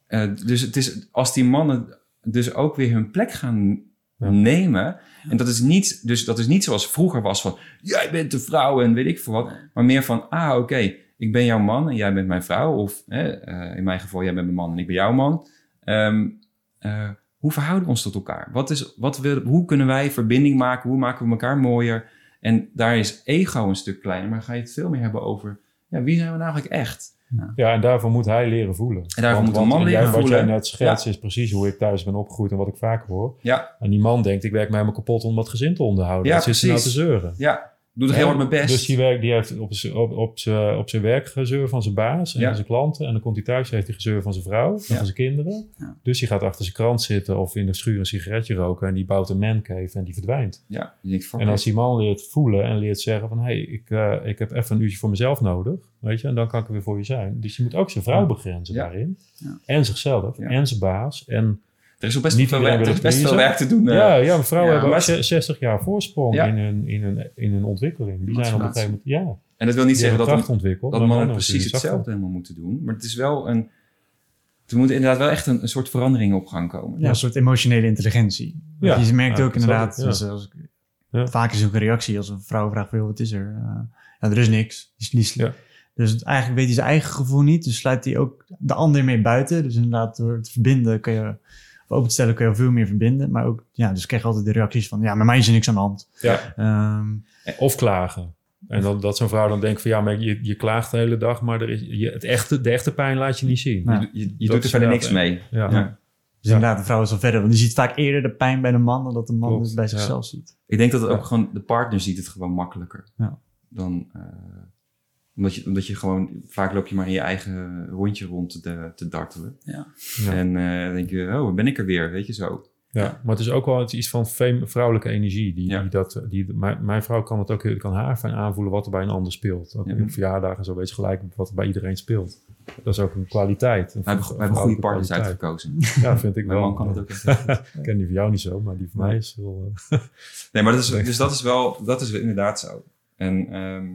eh, dus het is, als die mannen dus ook weer hun plek gaan Ja. nemen. En dat is, niet, dus dat is niet zoals vroeger was van... jij bent de vrouw en weet ik veel wat. Maar meer van, ah, oké, ik ben jouw man en jij bent mijn vrouw. Of hè, eh, in mijn geval, jij bent mijn man en ik ben jouw man. Ehm, eh, hoe verhouden we ons tot elkaar? Wat is, wat wil, hoe kunnen wij verbinding maken? Hoe maken we elkaar mooier? En daar is ego een stuk kleiner. Maar dan ga je het veel meer hebben over... Ja, wie zijn we nou eigenlijk echt? Ja, en daarvoor moet hij leren voelen. En daarvoor moet een man jij- leren Wat jij voelen. net schetst is precies hoe ik thuis ben opgegroeid en wat ik vaker hoor. Ja, En die man denkt, ik werk mij helemaal kapot om dat gezin te onderhouden. Ja, Wat zit ze nou te zeuren? ja. Doe het heel hard mijn best. Dus die, werk, die heeft op zijn op, op, zijn- op zijn werk gezeur van zijn baas en Ja. zijn klanten. En dan komt hij thuis, heeft hij gezeur van zijn vrouw en Ja. van zijn kinderen. Ja. Dus die gaat achter zijn krant zitten of in de schuur een sigaretje roken. En die bouwt een mancave en die verdwijnt. ja, denkt, fuck En als die man leert voelen en leert zeggen van... hé, hey, ik, eh, ik heb even een uurtje voor mezelf nodig. Weet je, en dan kan ik er weer voor je zijn. Dus je moet ook zijn vrouw begrenzen daarin. En zichzelf. En zijn baas. En Er is nog best, Niet veel, werk, er wil is best het veel pleasen. werk te doen. eh. ja, ja, vrouwen Ja, hebben ook maar- ze- 60 jaar voorsprong Ja. in, hun, in, hun, in hun ontwikkeling. Die zijn op een gegeven moment... Ja, En dat wil niet die zeggen dat, ontwikkeld. dat mannen precies hetzelfde zachter. helemaal moeten doen. Maar het is wel een... Er moet inderdaad wel echt een, een soort verandering op gang komen. Ja, een soort emotionele intelligentie. Ja. je merkt Ja, ook inderdaad, ook, ja. dus als, Ja. vaak is ook een reactie als een vrouw vraagt, "Joh, wat is er? Eh, ja, er is niks. Die, Ja. Dus eigenlijk weet hij zijn eigen gevoel niet, dus sluit hij ook de ander mee buiten. Dus inderdaad, door het verbinden kun je, of open te stellen kun je veel meer verbinden. Maar ook, ja, dus krijg je altijd de reacties van, ja, met mij is er niks aan de hand. Ja. Ehm, Of klagen. En dan, dat zo'n vrouw dan denkt van... ja, maar je, je klaagt de hele dag... maar er is, je, het echte, de echte pijn laat je niet zien. Ja. Je, je, doet er verder niks mee. Ja. Ja. dus Ja. inderdaad, de vrouw is al verder. Want je ziet vaak eerder de pijn bij de man dan dat de man Klopt, het bij ja. zichzelf ziet. Ik denk dat het ook gewoon... De partner ziet het gewoon makkelijker. Ja. Dan... eh, omdat, je, omdat je gewoon... Vaak loop je maar in je eigen rondje rond te, te dartelen. Ja. Ja. En eh, dan denk je... Oh, ben ik er weer? Weet je zo. Ja, maar het is ook wel iets van fem- vrouwelijke energie. Die, Ja. die dat, die, mijn, mijn vrouw kan het ook heel- kan haar fijn aanvoelen wat er bij een ander speelt. Ook Ja. Op verjaardagen en zo weet je gelijk wat er bij iedereen speelt. Dat is ook een kwaliteit. Een We hebben, we hebben goede partners kwaliteit. uitgekozen. Ja, vind ik Mijn wel. man kan het ook. Ik ken die van jou niet zo, maar die van mij is heel... eh, Nee, maar dat is, dus dat is wel, dat is wel inderdaad zo. En ehm,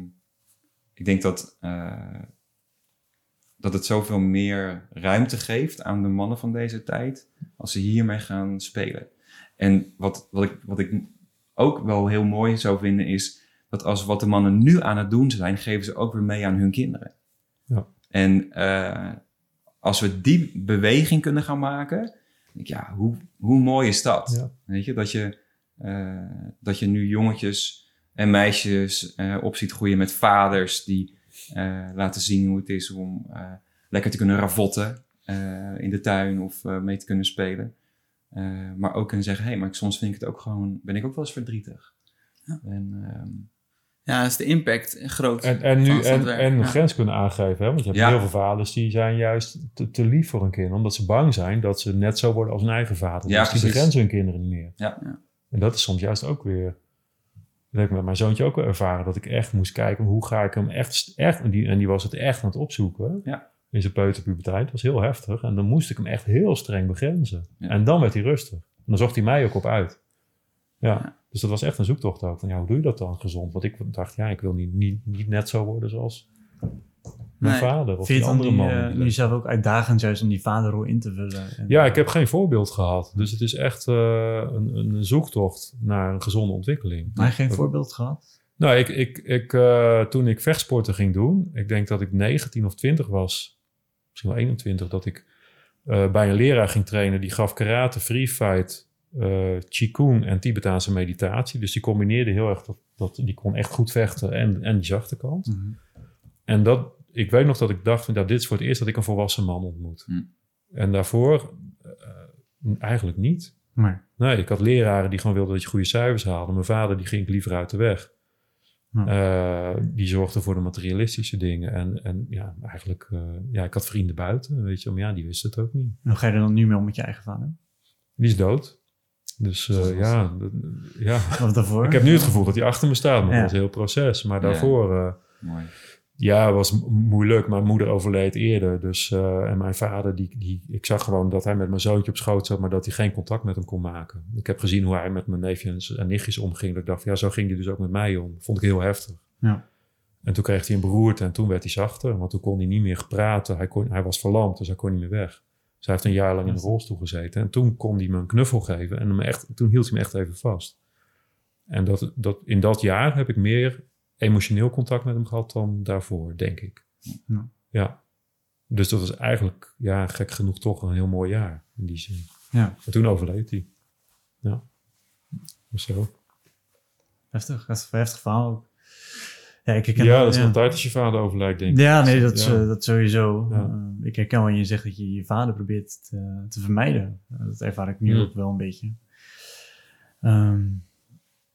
ik denk dat, eh, dat het zoveel meer ruimte geeft aan de mannen van deze tijd als ze hiermee gaan spelen. En wat, wat, ik, wat ik ook wel heel mooi zou vinden is dat als wat de mannen nu aan het doen zijn, geven ze ook weer mee aan hun kinderen. Ja. En eh, als we die beweging kunnen gaan maken, denk ik, ja, hoe, hoe mooi is dat? Ja. Weet je, dat je, eh, dat je nu jongetjes en meisjes eh, op ziet groeien met vaders die eh, laten zien hoe het is om eh, lekker te kunnen ravotten eh, in de tuin of eh, mee te kunnen spelen. Eh, maar ook kunnen zeggen, hé, hey, maar soms vind ik het ook gewoon, ben ik ook wel eens verdrietig. Ja. En, ehm, Ja, is de impact groot. En, en, nu, en, Ja. grens kunnen aangeven. Hè? Want je hebt Ja. heel veel vaders die zijn juist te, te lief voor hun kind. Omdat ze bang zijn dat ze net zo worden als hun eigen vader. Ja, dus die begrenzen hun kinderen niet meer. Ja. Ja. En dat is soms juist ook weer... Dat heb ik met mijn zoontje ook wel ervaren. Dat ik echt moest kijken, hoe ga ik hem echt... echt en, die, en die was het echt aan het opzoeken. Ja. In zijn peuterpuberteit. Dat was heel heftig. En dan moest ik hem echt heel streng begrenzen. Ja. En dan werd hij rustig. En dan zocht hij mij ook op uit. Ja. Ja. Dus dat was echt een zoektocht ook. Van ja, hoe doe je dat dan gezond? Want ik dacht, ja, ik wil niet, niet, niet net zo worden zoals mijn Nee. vader of je die andere man. eh, nu zelf ook uitdagend juist om die vaderrol in te vullen? En, ja, ik heb geen voorbeeld gehad. Dus het is echt eh, een, een zoektocht naar een gezonde ontwikkeling. Maar geen voorbeeld gehad? Nou, ik, ik, ik, eh, toen ik vechtsporten ging doen, ik denk dat ik 19 of 20 was, misschien wel 21, dat ik eh, bij een leraar ging trainen. Die gaf karate, free fight, eh qigong en Tibetaanse meditatie. Dus die combineerde heel erg, dat, dat, die kon echt goed vechten en, en die zachte kant. Mhm. En dat, ik weet nog dat ik dacht, van, nou, dit is voor het eerst dat ik een volwassen man ontmoet. Hm. En daarvoor eh, eigenlijk niet. Maar, Nee, ik had leraren die gewoon wilden dat je goede cijfers haalde. Mijn vader die ging liever uit de weg. Ja. Eh, die zorgde voor de materialistische dingen. En, en ja, eigenlijk, eh, ja, ik had vrienden buiten, weet je, maar ja, die wisten het ook niet. hoe ga je er dan nu mee om met je eigen vader? Die is dood. Dus eh, ja, dat- ja, Of daarvoor? ik heb nu het gevoel dat hij achter me staat, maar Ja. dat een heel proces. Maar Ja. daarvoor, eh, mooi. Ja, was m- moeilijk. Mijn moeder overleed eerder. Dus, eh, en mijn vader, die, die, ik zag gewoon dat hij met mijn zoontje op schoot zat, maar dat hij geen contact met hem kon maken. Ik heb gezien hoe hij met mijn neefjes en nichtjes omging. Dat ik dacht, ja, zo ging hij dus ook met mij om. Vond ik heel heftig. Ja. En toen kreeg hij een beroerte en toen werd hij zachter. Want toen kon hij niet meer praten. Hij, kon, hij was verlamd, dus hij kon niet meer weg. Zij heeft een jaar lang in de rolstoel gezeten. En toen kon hij me een knuffel geven. En hem echt, toen hield hij me echt even vast. En dat, dat, in dat jaar heb ik meer emotioneel contact met hem gehad dan daarvoor, denk ik. Ja. Ja. Dus dat was eigenlijk, ja, gek genoeg toch een heel mooi jaar in die zin. Ja. En toen overleed hij. Ja. Dus zo. Heftig, heftig, heftig verhaal ook. Ja, ik herken Ja, dat is ja. een tijd als je vader overlijdt, denk ik. Ja, nee, dat, is, Ja. eh, dat sowieso. Ja. Eh, ik herken wanneer je zegt dat je je vader probeert te, te vermijden. Eh, dat ervaar ik nu ook wel een beetje. Ehm,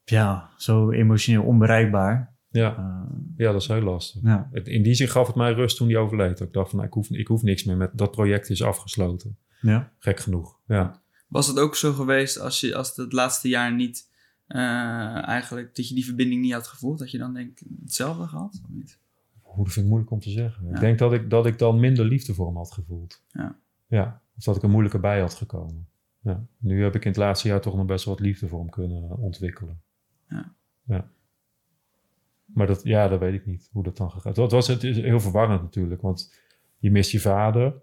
ja, zo emotioneel onbereikbaar. Ja, Eh, ja, dat is heel lastig. ja, In die zin gaf het mij rust toen hij overleed. Ik dacht van, nou, ik, hoef, ik hoef niks meer met dat project is afgesloten. ja. Gek genoeg. Ja. Was het ook zo geweest als, je, als het, het laatste jaar niet eh, eigenlijk, dat je die verbinding niet had gevoeld, dat je dan denk hetzelfde gehad? Of niet? Hoe, dat vind ik moeilijk om te zeggen. Ja. Ik denk dat ik, dat ik dan minder liefde voor hem had gevoeld. Ja. Ja, of dat ik er moeilijker bij had gekomen. Ja. Nu heb ik in het laatste jaar toch nog best wel wat liefde voor hem kunnen ontwikkelen. Ja. ja. Maar dat, ja, dat weet ik niet, hoe dat dan gegaan Het was het is heel verwarrend natuurlijk, want je mist je vader.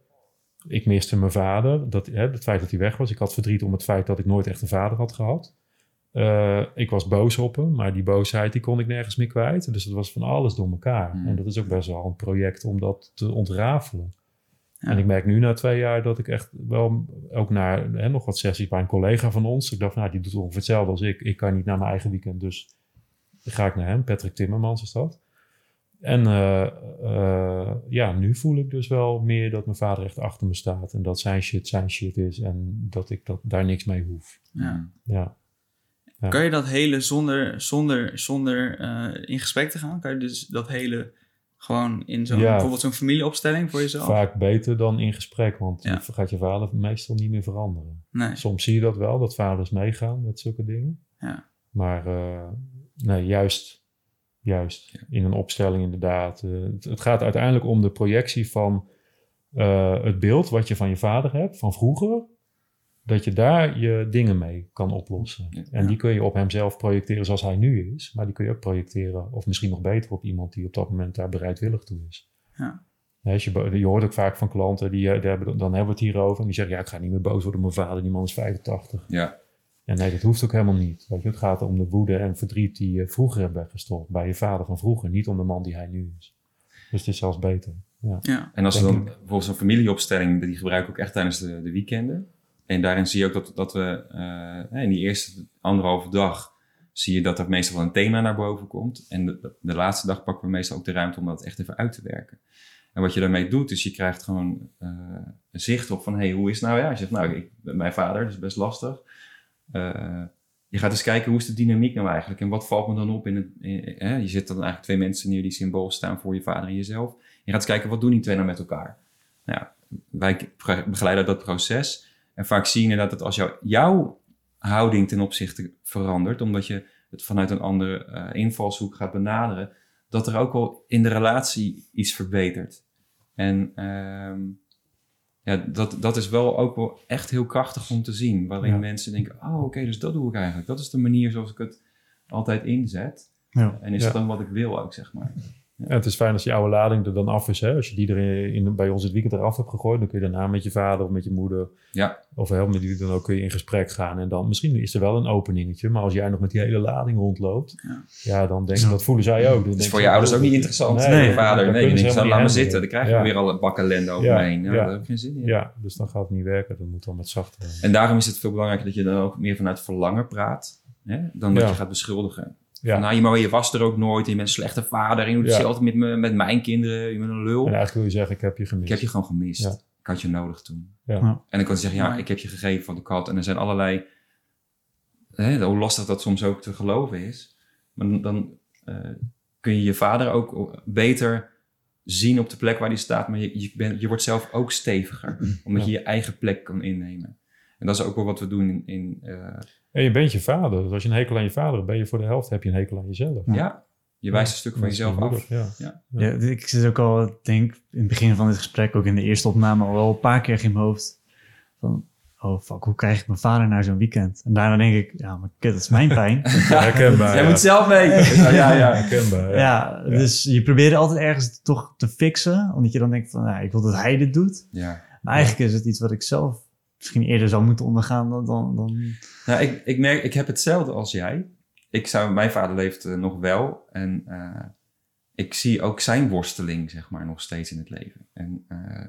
Ik miste mijn vader. Dat, hè, het feit dat hij weg was. Ik had verdriet om het feit dat ik nooit echt een vader had gehad. Eh, ik was boos op hem, maar die boosheid die kon ik nergens meer kwijt. Dus het was van alles door elkaar. Hmm. En dat is ook best wel een project om dat te ontrafelen. Ja. En ik merk nu na twee jaar dat ik echt wel ook naar hè, nog wat sessies bij een collega van ons. Ik dacht, nou, die doet ongeveer hetzelfde als ik. Ik kan niet naar mijn eigen weekend, dus dan ga ik naar hem. Patrick Timmermans is dat. En eh, eh, ja, nu voel ik dus wel meer dat mijn vader echt achter me staat. En dat zijn shit zijn shit is. En dat ik dat, daar niks mee hoef. Ja. Ja. Ja. Kan je dat hele zonder, zonder, zonder eh, in gesprek te gaan? Kan je dus dat hele gewoon in zo'n, Ja. bijvoorbeeld zo'n familieopstelling voor jezelf? Vaak beter dan in gesprek, want Ja. je gaat je vader meestal niet meer veranderen. Nee. Soms zie je dat wel, dat vaders meegaan met zulke dingen. Ja. Maar nee, juist, juist in een opstelling inderdaad. Eh, het, het gaat uiteindelijk om de projectie van eh, het beeld wat je van je vader hebt, van vroeger. Dat je daar je dingen mee kan oplossen. Ja. En die kun je op hemzelf projecteren zoals hij nu is. Maar die kun je ook projecteren, of misschien nog beter op iemand die op dat moment daar bereidwillig toe is. Ja. Je, je hoort ook vaak van klanten, die, eh, die hebben, dan hebben we het hierover. En die zeggen, ja, ik ga niet meer boos worden op mijn vader, die man is 85. Ja, Ja, nee, dat hoeft ook helemaal niet. Weet je, het gaat om de woede en verdriet die je vroeger hebt weggestopt. Bij je vader van vroeger, niet om de man die hij nu is. Dus het is zelfs beter. Ja. Ja. en als we dan bijvoorbeeld zo'n familieopstelling, die gebruik ik ook echt tijdens de, de weekenden. En daarin zie je ook dat, dat we eh, in die eerste anderhalve dag zie je dat er meestal wel een thema naar boven komt. En de, de laatste dag pakken we meestal ook de ruimte om dat echt even uit te werken. En wat je daarmee doet, is je krijgt gewoon eh, een zicht op van, hey, hoe is het nou? Ja, je zegt, nou, ik, mijn vader, dat is best lastig. Eh, je gaat eens kijken, hoe is de dynamiek nou eigenlijk? En wat valt me dan op in het... hè? Je zet dan eigenlijk twee mensen neer die symbool staan voor je vader en jezelf. Je gaat eens kijken, wat doen die twee nou met elkaar? Nou wij begeleiden dat proces. En vaak zie je inderdaad dat als jou, jouw houding ten opzichte verandert, omdat je het vanuit een andere eh, invalshoek gaat benaderen, dat er ook wel in de relatie iets verbetert. En ehm, ja, dat, dat is wel ook wel echt heel krachtig om te zien. Waarin Ja. mensen denken, oh oké, dus dat doe ik eigenlijk. Dat is de manier zoals ik het altijd inzet. Ja. En is dat dan wat ik wil ook, zeg maar. En het is fijn als die oude lading er dan af is. Hè? Als je die er in, bij ons het weekend eraf hebt gegooid, dan kun je daarna met je vader of met je moeder, Ja, of help met wie dan ook, kun je in gesprek gaan. En dan misschien is er wel een openingetje, maar als jij nog met die hele lading rondloopt, Ja. ja, dan denk ik, dat voelen zij ook. Dan het is voor je ouders ook oh, niet interessant. Nee, Nee, nee, je vader, dan nee, helemaal laat maar zitten. Dan krijg je Ja. weer al een bak ellende over Ja, me heen. Ja, ja. Daar heb ik geen zin in. Ja, dus dan gaat het niet werken. Dat moet dan met zachte. En daarom is het veel belangrijker dat je dan ook meer vanuit verlangen praat. Hè, dan dat Ja. je gaat beschuldigen. Ja. Van, nou, je, maar je was er ook nooit. En je bent een slechte vader. En je doet Ja. hetzelfde met, me, met mijn kinderen. Je bent een lul. En eigenlijk wil je zeggen, ik heb je gemist. Ik heb je gewoon gemist. Ja. Ik had je nodig toen. En dan kan je zeggen, ja, ik heb je gegeven van de kat. En er zijn allerlei... Hè, hoe lastig dat soms ook te geloven is. Maar dan, dan eh, kun je je vader ook beter zien op de plek waar hij staat. Maar je, je, bent, je wordt zelf ook steviger. Omdat je je eigen plek kan innemen. En dat is ook wel wat we doen in... in eh, En je bent je vader. Dus als je een hekel aan je vader hebt, ben je voor de helft heb je een hekel aan jezelf. ja. je wijst een stuk van jezelf af. Ja. Ja, ik zit ook al, ik denk in het begin van dit gesprek, ook in de eerste opname, al wel een paar keer in mijn hoofd. Van, oh fuck, hoe krijg ik mijn vader naar zo'n weekend? En daarna denk ik, ja, maar kut, dat is mijn pijn. Herkenbaar. Jij ja. moet zelf mee. ja, ja, ja. Herkenbaar, ja. ja, dus je probeert altijd ergens toch te fixen, omdat je dan denkt van, nou, ik wil dat hij dit doet. ja. Maar eigenlijk is het iets wat ik zelf misschien eerder zou moeten ondergaan dan... dan, dan Nou, ik, ik merk, ik heb hetzelfde als jij. Ik zou, mijn vader leeft eh, nog wel. En eh, ik zie ook zijn worsteling, zeg maar, nog steeds in het leven. En eh,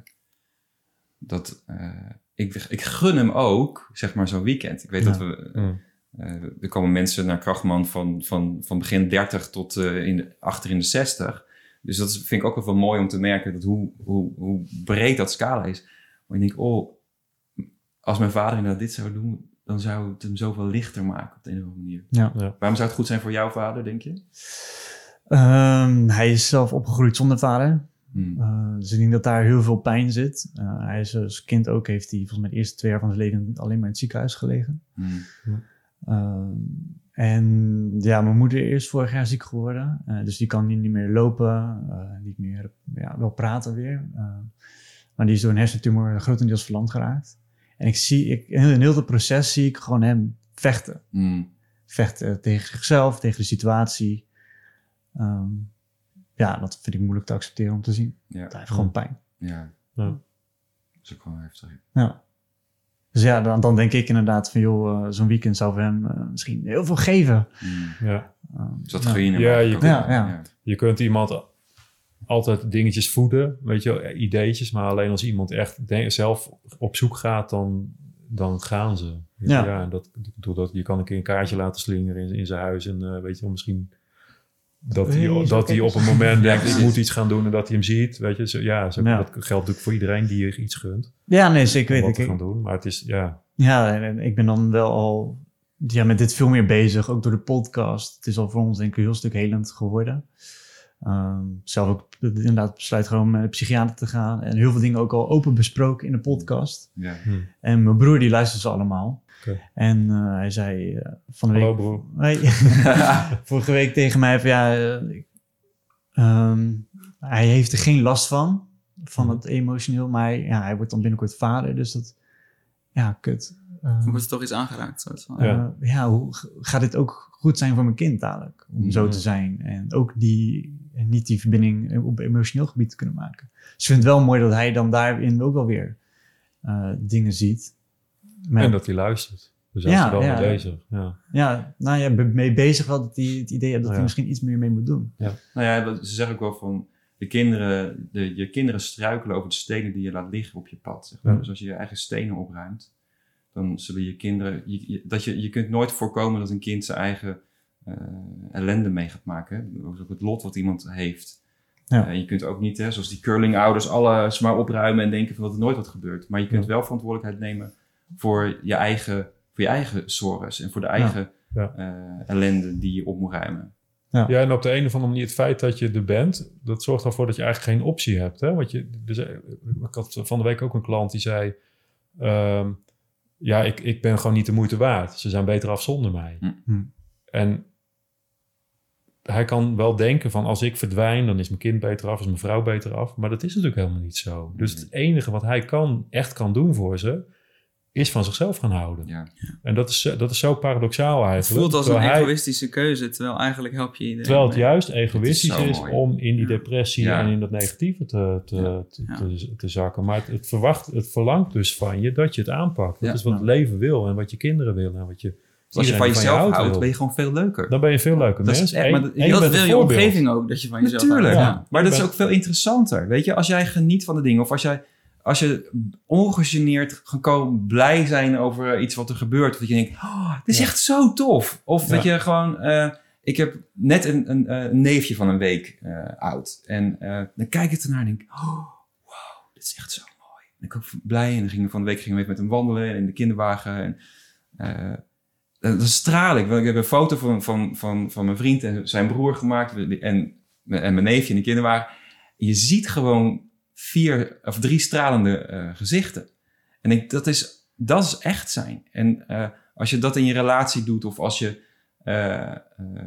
dat, eh, ik, ik gun hem ook, zeg maar, zo'n weekend. Ik weet Ja. dat we... Mm. eh, er komen mensen naar Krachtman van, van, van begin 30 tot eh, in de, achter in de 60. Dus dat vind ik ook wel wel mooi om te merken dat hoe, hoe, hoe breed dat scala is. Maar ik denk, oh, als mijn vader inderdaad dit zou doen, dan zou het hem zoveel lichter maken op de een of andere manier. ja. Waarom zou het goed zijn voor jouw vader, denk je? Ehm, hij is zelf opgegroeid zonder vader. Hmm. Uh, dus ik denk dat daar heel veel pijn zit. Uh, hij is als kind ook, heeft hij volgens mij de eerste twee jaar van zijn leven alleen maar in het ziekenhuis gelegen. Hmm. Uh, en ja, mijn moeder is vorig jaar ziek geworden. Uh, dus die kan niet meer lopen, uh, niet meer, ja, wel praten weer. Uh, maar die is door een hersentumor grotendeels verlamd geraakt. En ik zie, ik, in heel het proces zie ik gewoon hem vechten. Hmm. Vechten tegen zichzelf, tegen de situatie. Um, ja, dat vind ik moeilijk te accepteren om te zien. Ja. Hij heeft gewoon pijn. Ja. Ja. Dat is ook wel heftig. Ja. Dus ja, dan, dan denk ik inderdaad van, joh, uh, zo'n weekend zou voor hem uh, misschien heel veel geven. Hmm. Ja. Um, Dus dat ja. je hem Ja, je- Dat- Ja, ja. Je kunt iemand altijd dingetjes voeden, weet je, wel, ideetjes. Maar alleen als iemand echt zelf op zoek gaat, dan, dan gaan ze. Ja. ja en dat, ik bedoel, dat, je kan een keer een kaartje laten slingeren in, in zijn huis. En eh, weet je misschien dat hij, Hey, dat hij kijk op een moment Ja, denkt, ik moet iets gaan doen en dat hij hem ziet. Weet je, zo, ja, zo, Ja. dat geldt natuurlijk voor iedereen die je iets gunt. Ja, nee, zeker om weet wat te ik. gaan doen. Maar het is, ja, Ja, en, en ik ben dan wel al ja, met dit veel meer bezig, ook door de podcast. Het is al voor ons denk ik een heel stuk helend geworden. Ehm, zelf ook inderdaad besluit gewoon met een psychiater te gaan. En heel veel dingen ook al open besproken in de podcast. Ja. En mijn broer die luistert ze allemaal. Oké. En eh, hij zei eh, van de week... hallo broer. Hey. vorige week tegen mij van ja, eh, ehm, hij heeft er geen last van, van Mhm. het emotioneel, maar hij, ja, hij wordt dan binnenkort vader, dus dat, ja, kut. Eh, Wordt er toch iets aangeraakt? Soort van. Ja. ja, hoe gaat dit ook goed zijn voor mijn kind dadelijk, om zo te zijn en ook die, niet die verbinding op emotioneel gebied te kunnen maken. Dus ik vind het wel mooi dat hij dan daarin ook wel weer eh, dingen ziet. Maar- En dat hij luistert. Dus hij Ja, is er wel ja. mee bezig. Ja. ja, nou ja, mee bezig wel dat hij het idee heeft dat Ja. hij misschien iets meer mee moet doen. Nou ja, ze zeggen ook wel van de kinderen, de, je kinderen struikelen over de stenen die je laat liggen op je pad. Zeg maar. Ja. Dus als je je eigen stenen opruimt, dan zullen je kinderen. Je, je- dat je, je kunt nooit voorkomen dat een kind zijn eigen eh, ellende mee gaat maken. ook het lot wat iemand heeft. Ja. Eh, je kunt ook niet, hè, zoals die curlingouders, alles maar opruimen en denken van dat er nooit wat gebeurt. Maar je kunt Ja. wel verantwoordelijkheid nemen voor je eigen, voor je eigen zorgen en voor de eigen Ja. eh, ellende die je op moet ruimen. Ja, en op de een of andere manier het feit dat je er bent, dat zorgt ervoor dat je eigenlijk geen optie hebt. Hè? Want je, dus, eh, ik had van de week ook een klant die zei, ehm, ja, ik, ik ben gewoon niet de moeite waard. Ze zijn beter af zonder mij. Hm. Hm. En hij kan wel denken van als ik verdwijn, dan is mijn kind beter af, is mijn vrouw beter af. Maar dat is natuurlijk helemaal niet zo. Dus het enige wat hij kan, echt kan doen voor ze, is van zichzelf gaan houden. Ja. En dat is, dat is zo paradoxaal Het eigenlijk. voelt als een hij- egoïstische keuze, terwijl eigenlijk help je iedereen. Terwijl het mee. juist egoïstisch is, om in die depressie Ja. en in dat negatieve te, te, Ja. te, Ja. te, te zakken. Maar het, het, verwacht, het verlangt dus van je dat je het aanpakt. Dat is wat het leven wil en wat je kinderen willen en wat je. Als je van jezelf houdt houdt, wil. ben je gewoon veel leuker. Dan ben je veel leuker Dat is echt- maar dat- wil een je omgeving ook, dat je van jezelf Natuurlijk. houdt. Ja. Maar dat is ook veel interessanter. Weet je, als jij geniet van de dingen, of als jij als je ongegeneerd gewoon blij zijn over iets wat er gebeurt, of dat je denkt, oh, dit is Ja. echt zo tof. Of dat je gewoon, eh, ik heb net een, een, eh, neefje van een week eh, oud. En eh, dan kijk ik ernaar en denk, oh, wow, dit is echt zo mooi. En ik ook blij. En dan gingen we van de week gingen we even met hem wandelen en in de kinderwagen. En, eh, dan dan straal ik. Ik heb een foto van, van, van, van mijn vriend en zijn broer gemaakt. En, en mijn neefje in de kinderwagen. Je ziet gewoon vier of drie stralende eh, gezichten. En ik, dat, is, dat is echt zijn. En eh, als je dat in je relatie doet, of als je eh, eh,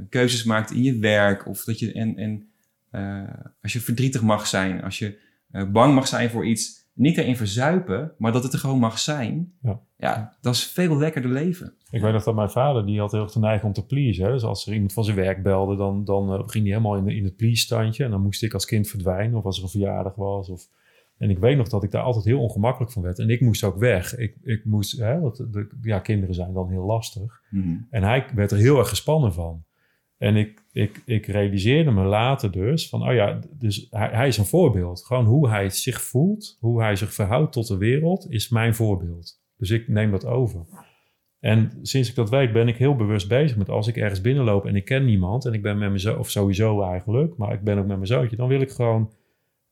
keuzes maakt in je werk, of dat je en, en eh, als je verdrietig mag zijn, als je eh, bang mag zijn voor iets, niet erin verzuipen, maar dat het er gewoon mag zijn. Ja. Ja dat is veel lekkerder leven. Ik weet nog dat mijn vader, die had heel erg de neiging om te pleasen. Hè? Dus als er iemand van zijn werk belde, dan, dan eh, ging hij helemaal in, in het please-standje. En dan moest ik als kind verdwijnen. Of als er een verjaardag was. Of En ik weet nog dat ik daar altijd heel ongemakkelijk van werd. En ik moest ook weg. Ik, ik moest, hè, want de, ja, kinderen zijn dan heel lastig. Mhm. En hij werd er heel erg gespannen van. En ik, ik, ik realiseerde me later dus van, oh ja, dus hij, hij is een voorbeeld. Gewoon hoe hij zich voelt, hoe hij zich verhoudt tot de wereld, is mijn voorbeeld. Dus ik neem dat over. En sinds ik dat weet, ben ik heel bewust bezig met als ik ergens binnenloop en ik ken niemand en ik ben met mijn zo of sowieso eigenlijk, maar ik ben ook met mijn zoontje, dan wil ik gewoon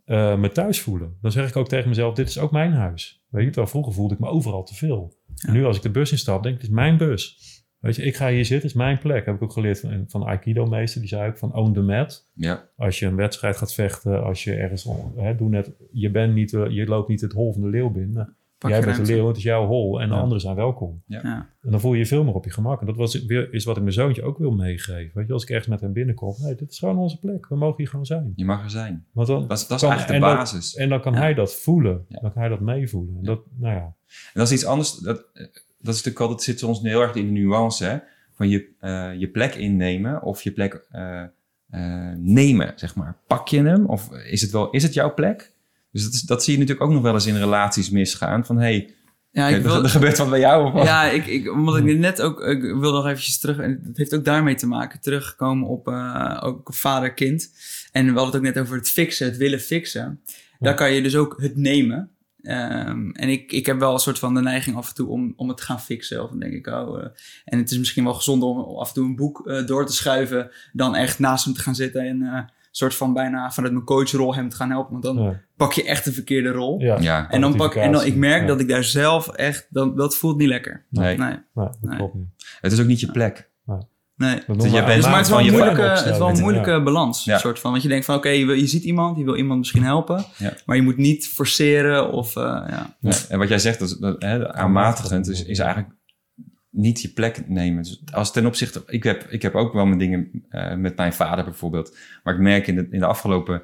eh, me thuis voelen. Dan zeg ik ook tegen mezelf, dit is ook mijn huis. Weet je, terwijl vroeger voelde ik me overal te veel. En nu als ik de bus instap, denk ik, dit is mijn bus. Weet je, ik ga hier zitten, het is mijn plek. Heb ik ook geleerd van, van Aikido-meester, die zei ook van own the mat. Ja, Als je een wedstrijd gaat vechten, als je ergens, hè, doe net, je, bent niet, eh, je loopt niet het hol van de leeuw binnen. Pak Jij bent de leeuw, het is jouw hol en de Ja. anderen zijn welkom. Ja. En dan voel je je veel meer op je gemak. En dat was weer, is wat ik mijn zoontje ook wil meegeven. Weet je, als ik ergens met hem binnenkom, nee, dit is gewoon onze plek. We mogen hier gewoon zijn. je mag er zijn. Want dan, Dat is, dat is kan- eigenlijk de dat- basis. en dan kan Ja. hij dat voelen. Ja. Dan kan hij dat meevoelen. En dat, nou ja. En dat is iets anders. Dat, dat is natuurlijk altijd, het zit soms heel erg in de nuance, hè? Van je, eh, je plek innemen of je plek eh, eh, nemen, zeg maar. Pak je hem of is het wel, is het jouw plek? Dus dat, is, dat zie je natuurlijk ook nog wel eens in relaties misgaan. Van, hey, Ja, ik er- wil, er gebeurt wat bij jou of wat? Ja, ik, ik, omdat ik net ook, ik wil nog eventjes terug, en dat heeft ook daarmee te maken, teruggekomen op eh, ook vader-kind. En we hadden het ook net over het fixen, het willen fixen. Daar kan je dus ook het nemen. Ehm, en ik, ik heb wel een soort van de neiging af en toe om, om het te gaan fixen. Of dan denk ik, oh, eh, en het is misschien wel gezonder om af en toe een boek eh, door te schuiven, dan echt naast hem te gaan zitten en soort van bijna vanuit mijn coachrol hem te gaan helpen. Want dan Ja. pak je echt de verkeerde rol. ja. Ja, En dan pak en dan, ik merk Ja. dat ik daar zelf echt, dan, dat voelt niet lekker. nee. Nee, Nee, dat Nee. klopt niet. Het is ook niet je plek. nee. Dus je bent- maar het is wel van een je moeilijke, het is wel een moeilijke balans. Ja. Soort van, want je denkt van, oké, je, ziet iemand, je wil iemand misschien helpen. Ja. Maar je moet niet forceren of, eh, ja. Ja. En wat jij zegt, dat, dat, hè, aanmatigend is, is eigenlijk niet je plek nemen. Dus als ten opzichte, ik heb, ik heb ook wel mijn dingen eh, met mijn vader bijvoorbeeld. Maar ik merk in de, in de afgelopen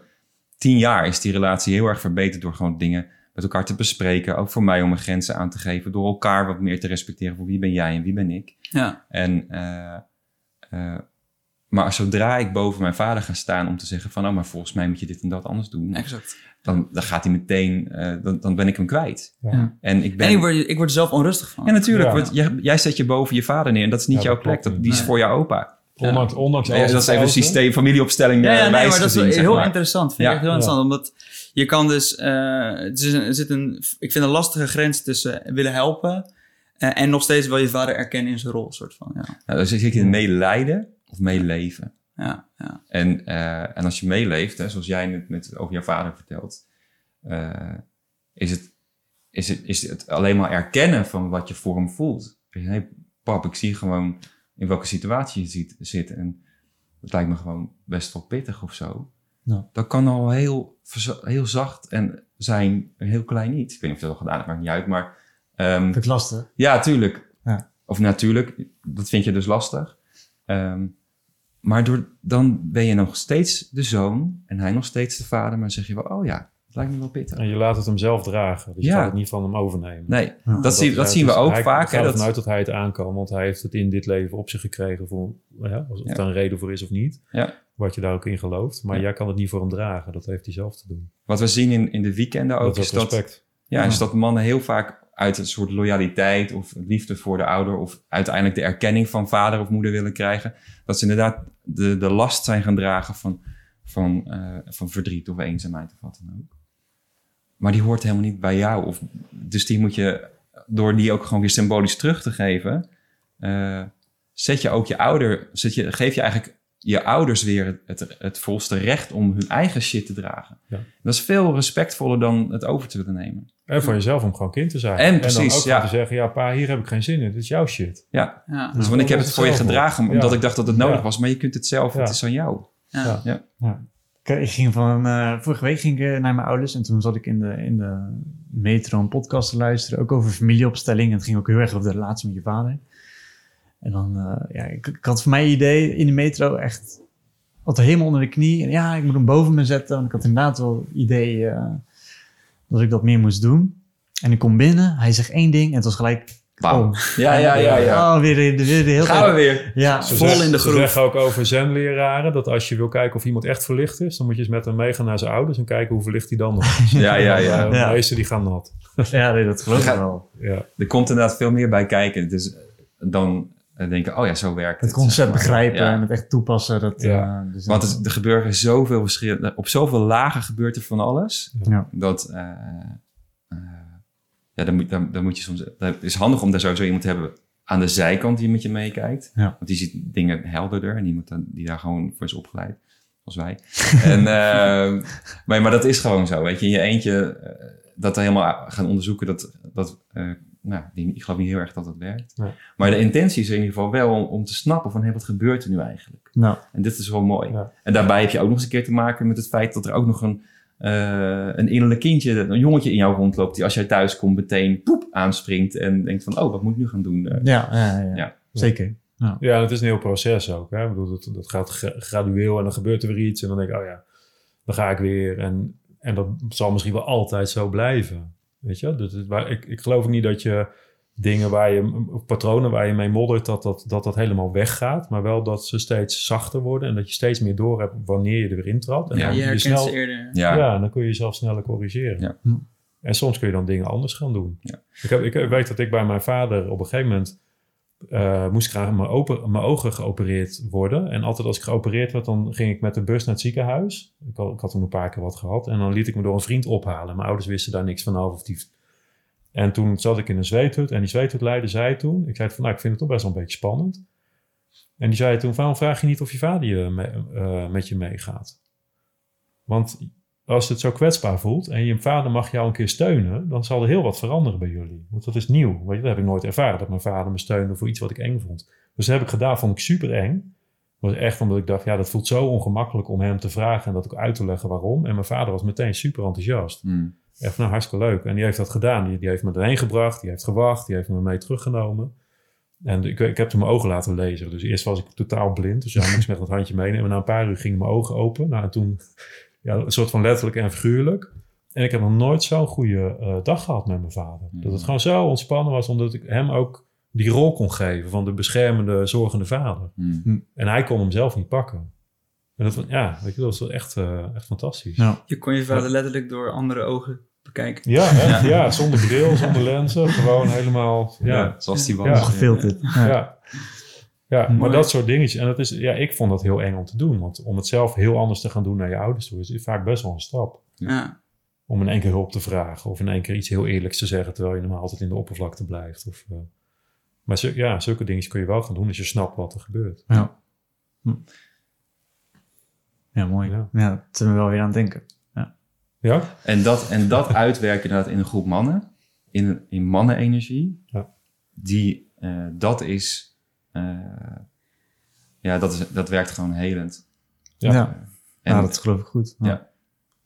tien jaar is die relatie heel erg verbeterd door gewoon dingen met elkaar te bespreken. Ook voor mij om mijn grenzen aan te geven. Door elkaar wat meer te respecteren voor wie ben jij en wie ben ik. Ja, En, eh, eh, maar zodra ik boven mijn vader ga staan om te zeggen van... oh, maar volgens mij moet je dit en dat anders doen. exact. Dan, dan gaat hij meteen, eh, dan, dan ben ik hem kwijt. Ja. En ik ben... En ik word, ik word er zelf onrustig van. Ja, natuurlijk. Ja. want jij, jij zet je boven je vader neer en dat is niet Ja, jouw dat plek. Dat, die is voor jouw opa. Ondanks, ondanks Ja, dat is even een systeem, familieopstelling Ja, eh, ja nee, wijs maar dat is zeg heel maar. interessant. Vind Ja. ik echt heel interessant. Omdat je kan dus... eh, het is een, er zit een, ik vind een lastige grens tussen willen helpen... eh, en nog steeds wel je vader erkennen in zijn rol. Soort van, ja. Nou, dan zit je in medelijden of meeleven. Ja, ja. En, eh, en als je meeleeft, hè, zoals jij net met, over jouw vader vertelt, eh, is, het, is, het, is het alleen maar erkennen van wat je voor hem voelt. Hé, hey, pap, ik zie gewoon in welke situatie je ziet, zit. En dat lijkt me gewoon best wel pittig of zo. Dat kan al heel, heel zacht en zijn, heel klein niet. Ik weet niet of je dat al gedaan hebt, maakt niet uit. Maar ehm, Vind ik lastig. ja, tuurlijk. Ja. Of natuurlijk, dat vind je dus lastig. Ehm, maar door, dan ben je nog steeds de zoon en hij nog steeds de vader. Maar dan zeg je wel, oh ja, dat lijkt me wel pittig. En je laat het hem zelf dragen. Dus je gaat het niet van hem overnemen. Nee, Ja. dat, zie, dat zien we dus ook hij vaak. gaat Hè, ervan dat, uit dat hij het aan kan, want hij heeft het in dit leven op zich gekregen. Voor, ja, of Ja. daar een reden voor is of niet. Ja. Wat je daar ook in gelooft. Maar Ja. jij kan het niet voor hem dragen. Dat heeft hij zelf te doen. wat we zien in, in de weekenden ook, dat is is ook dat, respect. ja, is dat mannen heel vaak uit een soort loyaliteit of liefde voor de ouder... of uiteindelijk de erkenning van vader of moeder willen krijgen. Dat ze inderdaad de, de last zijn gaan dragen van, van, eh, van verdriet of eenzaamheid of wat dan ook. Maar die hoort helemaal niet bij jou. Of, dus die moet je, door die ook gewoon weer symbolisch terug te geven... eh, zet je ook je ouder, zet je, geef je eigenlijk je ouders weer het, het, het volste recht om hun eigen shit te dragen. Ja. Dat is veel respectvoller dan het over te willen nemen. En voor jezelf om gewoon kind te zijn. En dan precies, ook ja. gewoon te zeggen, ja pa, hier heb ik geen zin in. Dit is jouw shit. Ja, Ja, dus want ik heb het voor je gedragen omdat Ja. ik dacht dat het nodig Ja. was. Maar je kunt het zelf, Ja. het is aan jou. ja. Ja. Ja. Ik, ik ging van, eh, vorige week ging ik eh, naar mijn ouders en toen zat ik in de, in de metro een podcast te luisteren, ook over familieopstelling. En het ging ook heel erg over de relatie met je vader. En dan, eh, ja, ik, ik had voor mij idee in de metro echt, wat helemaal onder de knie. En ja, ik moet hem boven me zetten. Want ik had inderdaad wel het idee eh, dat ik dat meer moest doen. En ik kom binnen, hij zegt één ding en het was gelijk Bam. Oh. Ja, ja, ja, ja. Oh, weer, weer, weer de hele Gaan we weer. Ja, Ze Vol in de Ze groef. zeggen ook over zenleraren dat als je wil kijken of iemand echt verlicht is, dan moet je eens met hem meegaan naar zijn ouders en kijken hoe verlicht hij dan nog is. Ja, ja, ja. Eh, De Ja. meesten die gaan nat. ja nee, dat geloof ik wel. Ja. Er komt inderdaad veel meer bij kijken. Dus dan eh, denken, oh ja, zo werkt het. Het concept zeg maar. begrijpen Ja. en het echt toepassen. Dat, Ja. eh, dus Want het, er gebeuren zoveel verschillende... Op zoveel lagen gebeurt er van alles. Ja. Dat... eh, eh, ja, dan moet, dan, dan moet je soms... Het is handig om daar sowieso iemand te hebben aan de zijkant die met je meekijkt. Ja. Want die ziet dingen helderder. En die, moet dan, die daar gewoon voor is opgeleid. Als wij. en, eh, maar, maar dat is gewoon zo. Weet je, in je eentje... dat helemaal gaan onderzoeken, dat... dat eh, nou, die, ik geloof niet heel erg dat dat werkt. Nee. Maar de intentie is in ieder geval wel om, om te snappen van... Hé, wat gebeurt er nu eigenlijk? Nou, En dit is wel mooi. Ja. En daarbij heb je ook nog eens een keer te maken met het feit dat er ook nog een, eh, een innerlijk kindje, een jongetje in jou rondloopt, die als jij thuis komt meteen poep aanspringt en denkt van, oh, wat moet ik nu gaan doen? Eh, ja, ja, ja, Ja. zeker. Ja, en het is een heel proces ook. Hè? Ik bedoel, dat, dat gaat gra- gradueel en dan gebeurt er weer iets. En dan denk ik, oh ja, dan ga ik weer. En, en dat zal misschien wel altijd zo blijven. Weet je? Dat, waar, ik, ik geloof niet dat je dingen waar je, patronen waar je mee moddert, dat dat, dat dat helemaal weggaat. Maar wel dat ze steeds zachter worden en dat je steeds meer door hebt wanneer je er weer intrapt. En Ja, dan je je snel, ze eerder. ja. dan kun je jezelf sneller corrigeren. Ja. En soms kun je dan dingen anders gaan doen. Ja. Ik, heb, ik weet dat ik bij mijn vader op een gegeven moment eh, moest graag mijn, mijn ogen geopereerd worden. En altijd als ik geopereerd werd, dan ging ik met de bus naar het ziekenhuis. Ik had, ik had toen een paar keer wat gehad. En dan liet ik me door een vriend ophalen. Mijn ouders wisten daar niks van af. Of die... En toen zat ik in een zweethut. En die zweethutleider zei toen... Ik zei van, nou, ik vind het toch best wel een beetje spannend. En die zei toen, waarom vraag je niet of je vader eh, met je meegaat? Want als het zo kwetsbaar voelt en je vader mag jou een keer steunen, dan zal er heel wat veranderen bij jullie. Want dat is nieuw. Weet je, dat heb ik nooit ervaren, dat mijn vader me steunde voor iets wat ik eng vond. Dus dat heb ik gedaan, vond ik super eng. Was echt omdat ik dacht, ja, dat voelt zo ongemakkelijk om hem te vragen en dat ook uit te leggen waarom. En mijn vader was meteen super enthousiast. Hmm. Echt, nou, hartstikke leuk. En die heeft dat gedaan. Die, die heeft me erheen gebracht, die heeft gewacht, die heeft me mee teruggenomen. En ik, ik heb toen mijn ogen laten lezen. Dus eerst was ik totaal blind. Dus ja, ik met dat handje meenemen. Na een paar uur gingen mijn ogen open. Nou, en toen ja, een soort van letterlijk en figuurlijk. En ik heb nog nooit zo'n goede eh, dag gehad met mijn vader. Dat het gewoon zo ontspannen was, omdat ik hem ook die rol kon geven van de beschermende, zorgende vader. Hmm. En hij kon hem zelf niet pakken. En dat, ja, weet je, dat was echt, eh, echt fantastisch. Nou, Je kon je vader letterlijk door andere ogen bekijken. Ja, echt, ja. zonder bril, zonder lenzen. Gewoon helemaal, Ja, ja. zoals die was. Ja. gefilterd. Ja. Ja, ja maar dat soort dingetjes. En dat is, ja, ik vond dat heel eng om te doen. Want om het zelf heel anders te gaan doen naar je ouders toe... is vaak best wel een stap. Ja. Om in één keer hulp te vragen. Of in één keer iets heel eerlijks te zeggen... terwijl je normaal altijd in de oppervlakte blijft. Of, eh, maar ja, zulke dingetjes kun je wel gaan doen... als je snapt wat er gebeurt. Ja. Hm. Ja, mooi. Ja. Ja. dat zijn we wel weer aan het denken. Ja? En dat, en dat uitwerken inderdaad in een groep mannen, in, in mannenenergie, Ja. die, eh, dat is, ja, dat, is, dat werkt gewoon helend. Ja. Ja, En, ja dat geloof ik goed. Ja.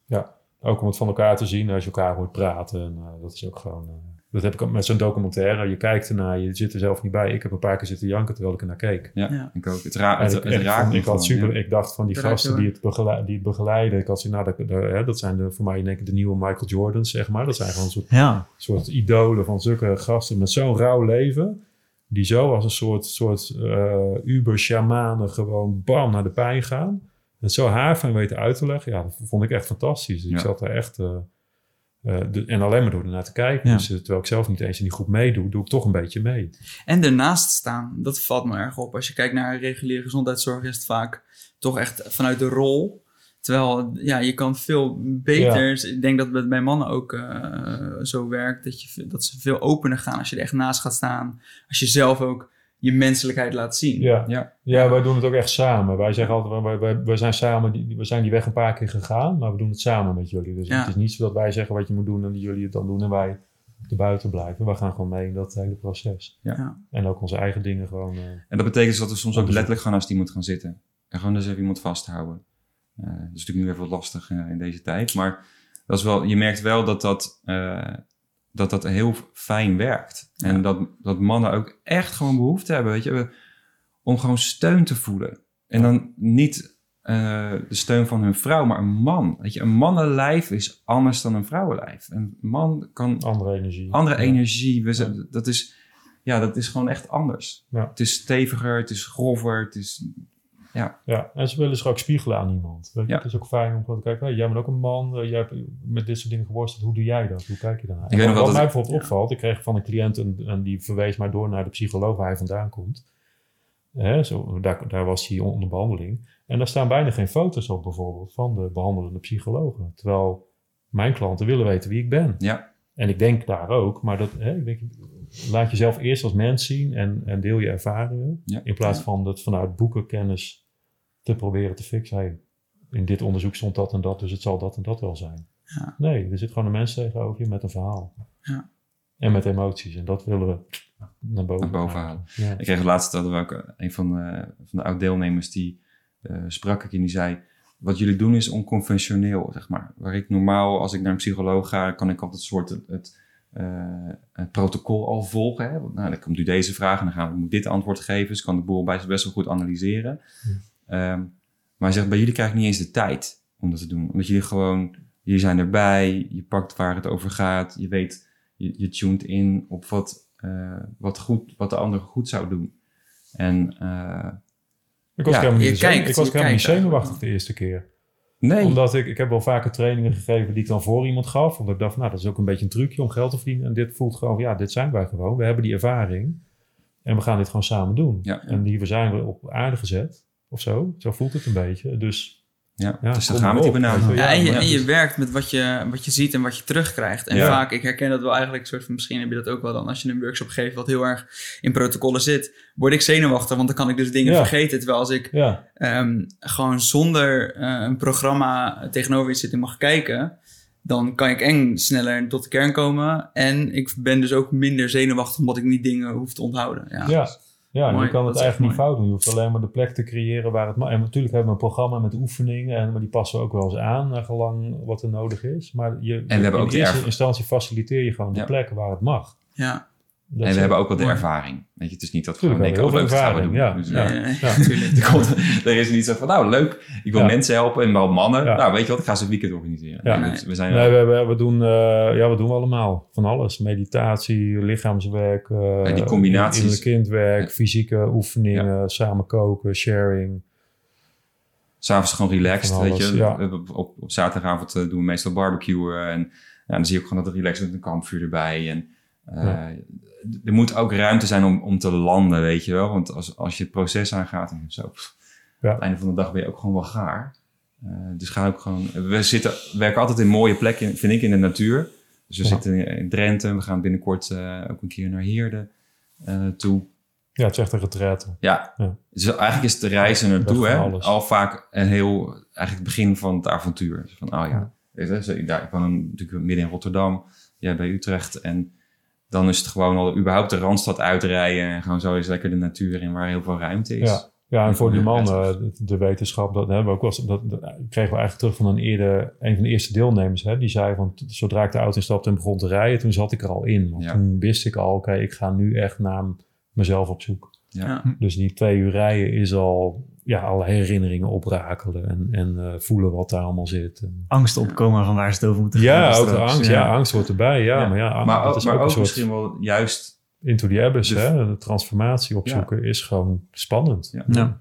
Ja, ook om het van elkaar te zien als je elkaar hoort praten. En, eh, dat is ook gewoon... eh, dat heb ik ook met zo'n documentaire. Je kijkt ernaar, je zit er zelf niet bij. Ik heb een paar keer zitten janken terwijl ik ernaar keek. ja, Ja. ik ook. Het, ra En het, raakt ik had super, ja. ik dacht van die Raakt gasten die het, begeleiden, die het begeleiden. Ik had zo, nou, dat, dat, hè, dat zijn de, voor mij denk ik de nieuwe Michael Jordans, zeg maar. Dat zijn gewoon een soort, Ja, soort idolen van zulke gasten met zo'n rauw leven. Die zo als een soort, soort eh uber-shamanen gewoon bam naar de pijn gaan. En zo haarfijn weten uit te leggen. Ja, dat vond ik echt fantastisch. Dus Ja. ik zat daar echt... eh, eh, de- en alleen maar door ernaar te kijken. Ja. Dus, terwijl ik zelf niet eens in die groep meedoe, doe ik toch een beetje mee. En ernaast staan, dat valt me erg op. Als je kijkt naar reguliere gezondheidszorg, is het vaak toch echt vanuit de rol. Terwijl, ja, je kan veel beter. Ik denk dat het bij mannen ook eh, zo werkt. Dat, je, dat ze veel opener gaan als je er echt naast gaat staan. Als je zelf ook je menselijkheid laat zien. Ja. Ja. Ja, wij doen het ook echt samen. Wij zeggen altijd, wij, wij, wij zijn samen, die, we zijn die weg een paar keer gegaan, maar we doen het samen met jullie. Dus Ja. het is niet zo dat wij zeggen wat je moet doen en jullie het dan doen en wij erbuiten blijven. We gaan gewoon mee in dat hele proces. Ja. En ook onze eigen dingen gewoon. eh, En dat betekent dus dat we soms ook letterlijk gewoon naast iemand gaan zitten. En gewoon dus even iemand vasthouden. Eh, dat is natuurlijk nu even wat lastig eh, in deze tijd. Maar dat is wel, je merkt wel dat dat, eh, dat, dat heel fijn werkt. Ja. En dat, dat mannen ook echt gewoon behoefte hebben, weet je, om gewoon steun te voelen. En dan niet de steun van hun vrouw, maar een man. Weet je, een mannenlijf is anders dan een vrouwenlijf. Een man kan andere energie. andere Ja. energie. We zijn, dat is, ja, dat is gewoon echt anders. Ja. Het is steviger, het is grover, het is... Ja, en ze willen zich ook spiegelen aan iemand. Weet je? Ja. Het is ook fijn om gewoon te kijken, hey, jij bent ook een man, eh, jij hebt met dit soort dingen geworsteld, hoe doe jij dat? Hoe kijk je daarnaar? weet wat dat mij bijvoorbeeld opvalt, ik kreeg van een cliënt een, en die verwees mij door naar de psycholoog waar hij vandaan komt. Hè, zo, daar, daar was hij onder behandeling. En daar staan bijna geen foto's op bijvoorbeeld van de behandelende psychologen. Terwijl mijn klanten willen weten wie ik ben. Ja, En ik denk daar ook, maar dat, hè, ik denk, laat jezelf eerst als mens zien en, en deel je ervaringen. Ja. In plaats van dat vanuit boekenkennis te proberen te fixen. Hey, in dit onderzoek stond dat en dat, dus het zal dat en dat wel zijn. Ja. Nee, er zit gewoon een mens tegenover je met een verhaal. Ja. En met emoties. En dat willen we naar boven, Naar boven halen. Ja. Ik kreeg laatst hadden we ook eh, een van de, van de oud-deelnemers die eh, sprak ik en die zei: Wat jullie doen is onconventioneel, zeg maar. Waar ik normaal, als ik naar een psycholoog ga, kan ik altijd een soort het, het, eh, het protocol al volgen. Hè? Want, Nou, dan komt nu deze vraag en dan gaan we moet dit antwoord geven. Dus kan de boel best, best wel goed analyseren. Ehm, maar hij zegt: Bij jullie krijg ik niet eens de tijd om dat te doen. Omdat jullie gewoon, jullie zijn erbij, je pakt waar het over gaat, je weet, je, je tuned in op wat, eh, wat, goed, wat de ander goed zou doen. En eh, Ik was Ja, helemaal je niet, kijkt, ik was je helemaal niet kijkt zenuwachtig de eerste keer. nee, Omdat ik, ik heb wel vaker trainingen gegeven die ik dan voor iemand gaf. Omdat ik dacht, nou, dat is ook een beetje een trucje om geld te verdienen. En dit voelt gewoon, ja, dit zijn wij gewoon. We hebben die ervaring. En we gaan dit gewoon samen doen. Ja. En hier zijn we op aarde gezet. Of zo. Zo voelt het een beetje. Dus ja, ja, dus dan gaan we die benaderen. Ja, en je, en je werkt met wat je, wat je ziet en wat je terugkrijgt. En Ja. vaak, ik herken dat wel eigenlijk, soort van, misschien heb je dat ook wel dan als je een workshop geeft wat heel erg in protocollen zit, word ik zenuwachtig, want dan kan ik dus dingen Ja. vergeten. Terwijl als ik Ja, ehm, gewoon zonder eh, een programma tegenover iets zit en mag kijken, dan kan ik en sneller tot de kern komen. En ik ben dus ook minder zenuwachtig omdat ik niet dingen hoef te onthouden. Ja. Ja. en Mooi, je kan het eigenlijk niet fout doen. Je hoeft alleen maar de plek te creëren waar het mag. En natuurlijk hebben we een programma met oefeningen. En, maar die passen we ook wel eens aan, naar gelang wat er nodig is. Maar je, we hebben in ook de eerste instantie faciliteer je gewoon de Ja. plekken waar het mag. Ja, Dat En we hebben ook wel de Mooi. ervaring. Weet je, het is niet dat we gewoon denken, oh leuk, dat gaan we doen. ervaring, Dus, ja. ja, Ja. natuurlijk. er, komt, er is niet zo van, nou leuk, ik wil Ja. mensen helpen en wel mannen. Ja. Nou weet je wat, ik ga ze een weekend organiseren. Ja. Nee, dus we zijn Nee, we, we, we doen, eh, ja, wat doen we allemaal? Van alles. Meditatie, lichaamswerk, eh Ja, die combinaties. innerlijk kindwerk, Ja. fysieke oefeningen, samen koken, sharing. S'avonds gewoon relaxed, weet je. ja. Op, op, op zaterdagavond eh, doen we meestal barbecuen. En ja, dan zie je ook gewoon dat het relaxed met een kampvuur erbij. En eh, Ja. er moet ook ruimte zijn om, om te landen, weet je wel. Want als, als je het proces aangaat, en zo, pff, Ja. aan het einde van de dag ben je ook gewoon wel gaar. Eh, dus ga ook gewoon... We zitten, we werken altijd in mooie plekken, vind ik, in de natuur. Dus we Ja. zitten in, Drenthe. We gaan binnenkort eh, ook een keer naar Heerde toe. Ja, het is echt een retraite. Ja. Ja. Dus eigenlijk is de reis er naartoe hè, alles. al vaak een heel, eigenlijk het begin van het avontuur. Van, oh ja, Ja. weet je, daar, ik woon natuurlijk midden in Rotterdam, jij bij Utrecht. En dan is het gewoon al überhaupt de Randstad uitrijden en gewoon zo eens lekker de natuur in waar heel veel ruimte is. Ja. Ja, en voor die man, eh, de, wetenschap, dat hebben we ook wel dat, dat kregen we eigenlijk terug van een eerder, een van de eerste deelnemers. Hè, die zei van, zodra ik de auto instapte en begon te rijden, toen zat ik er al in. Want Ja. toen wist ik al, oké, ik ga nu echt naar mezelf op zoek. Ja. Ja. Dus die twee uur rijden is al, ja, alle herinneringen oprakelen en, en eh, voelen wat daar allemaal zit. En- Angst opkomen van waar ze het over moeten ja, gaan ook de angst. Ja. angst hoort erbij. Ja, Ja. maar ja, Maar, dat is maar ook ook, een soort misschien wel juist, into the abyss. de- hè? De transformatie opzoeken is gewoon spannend. Ja. Ja.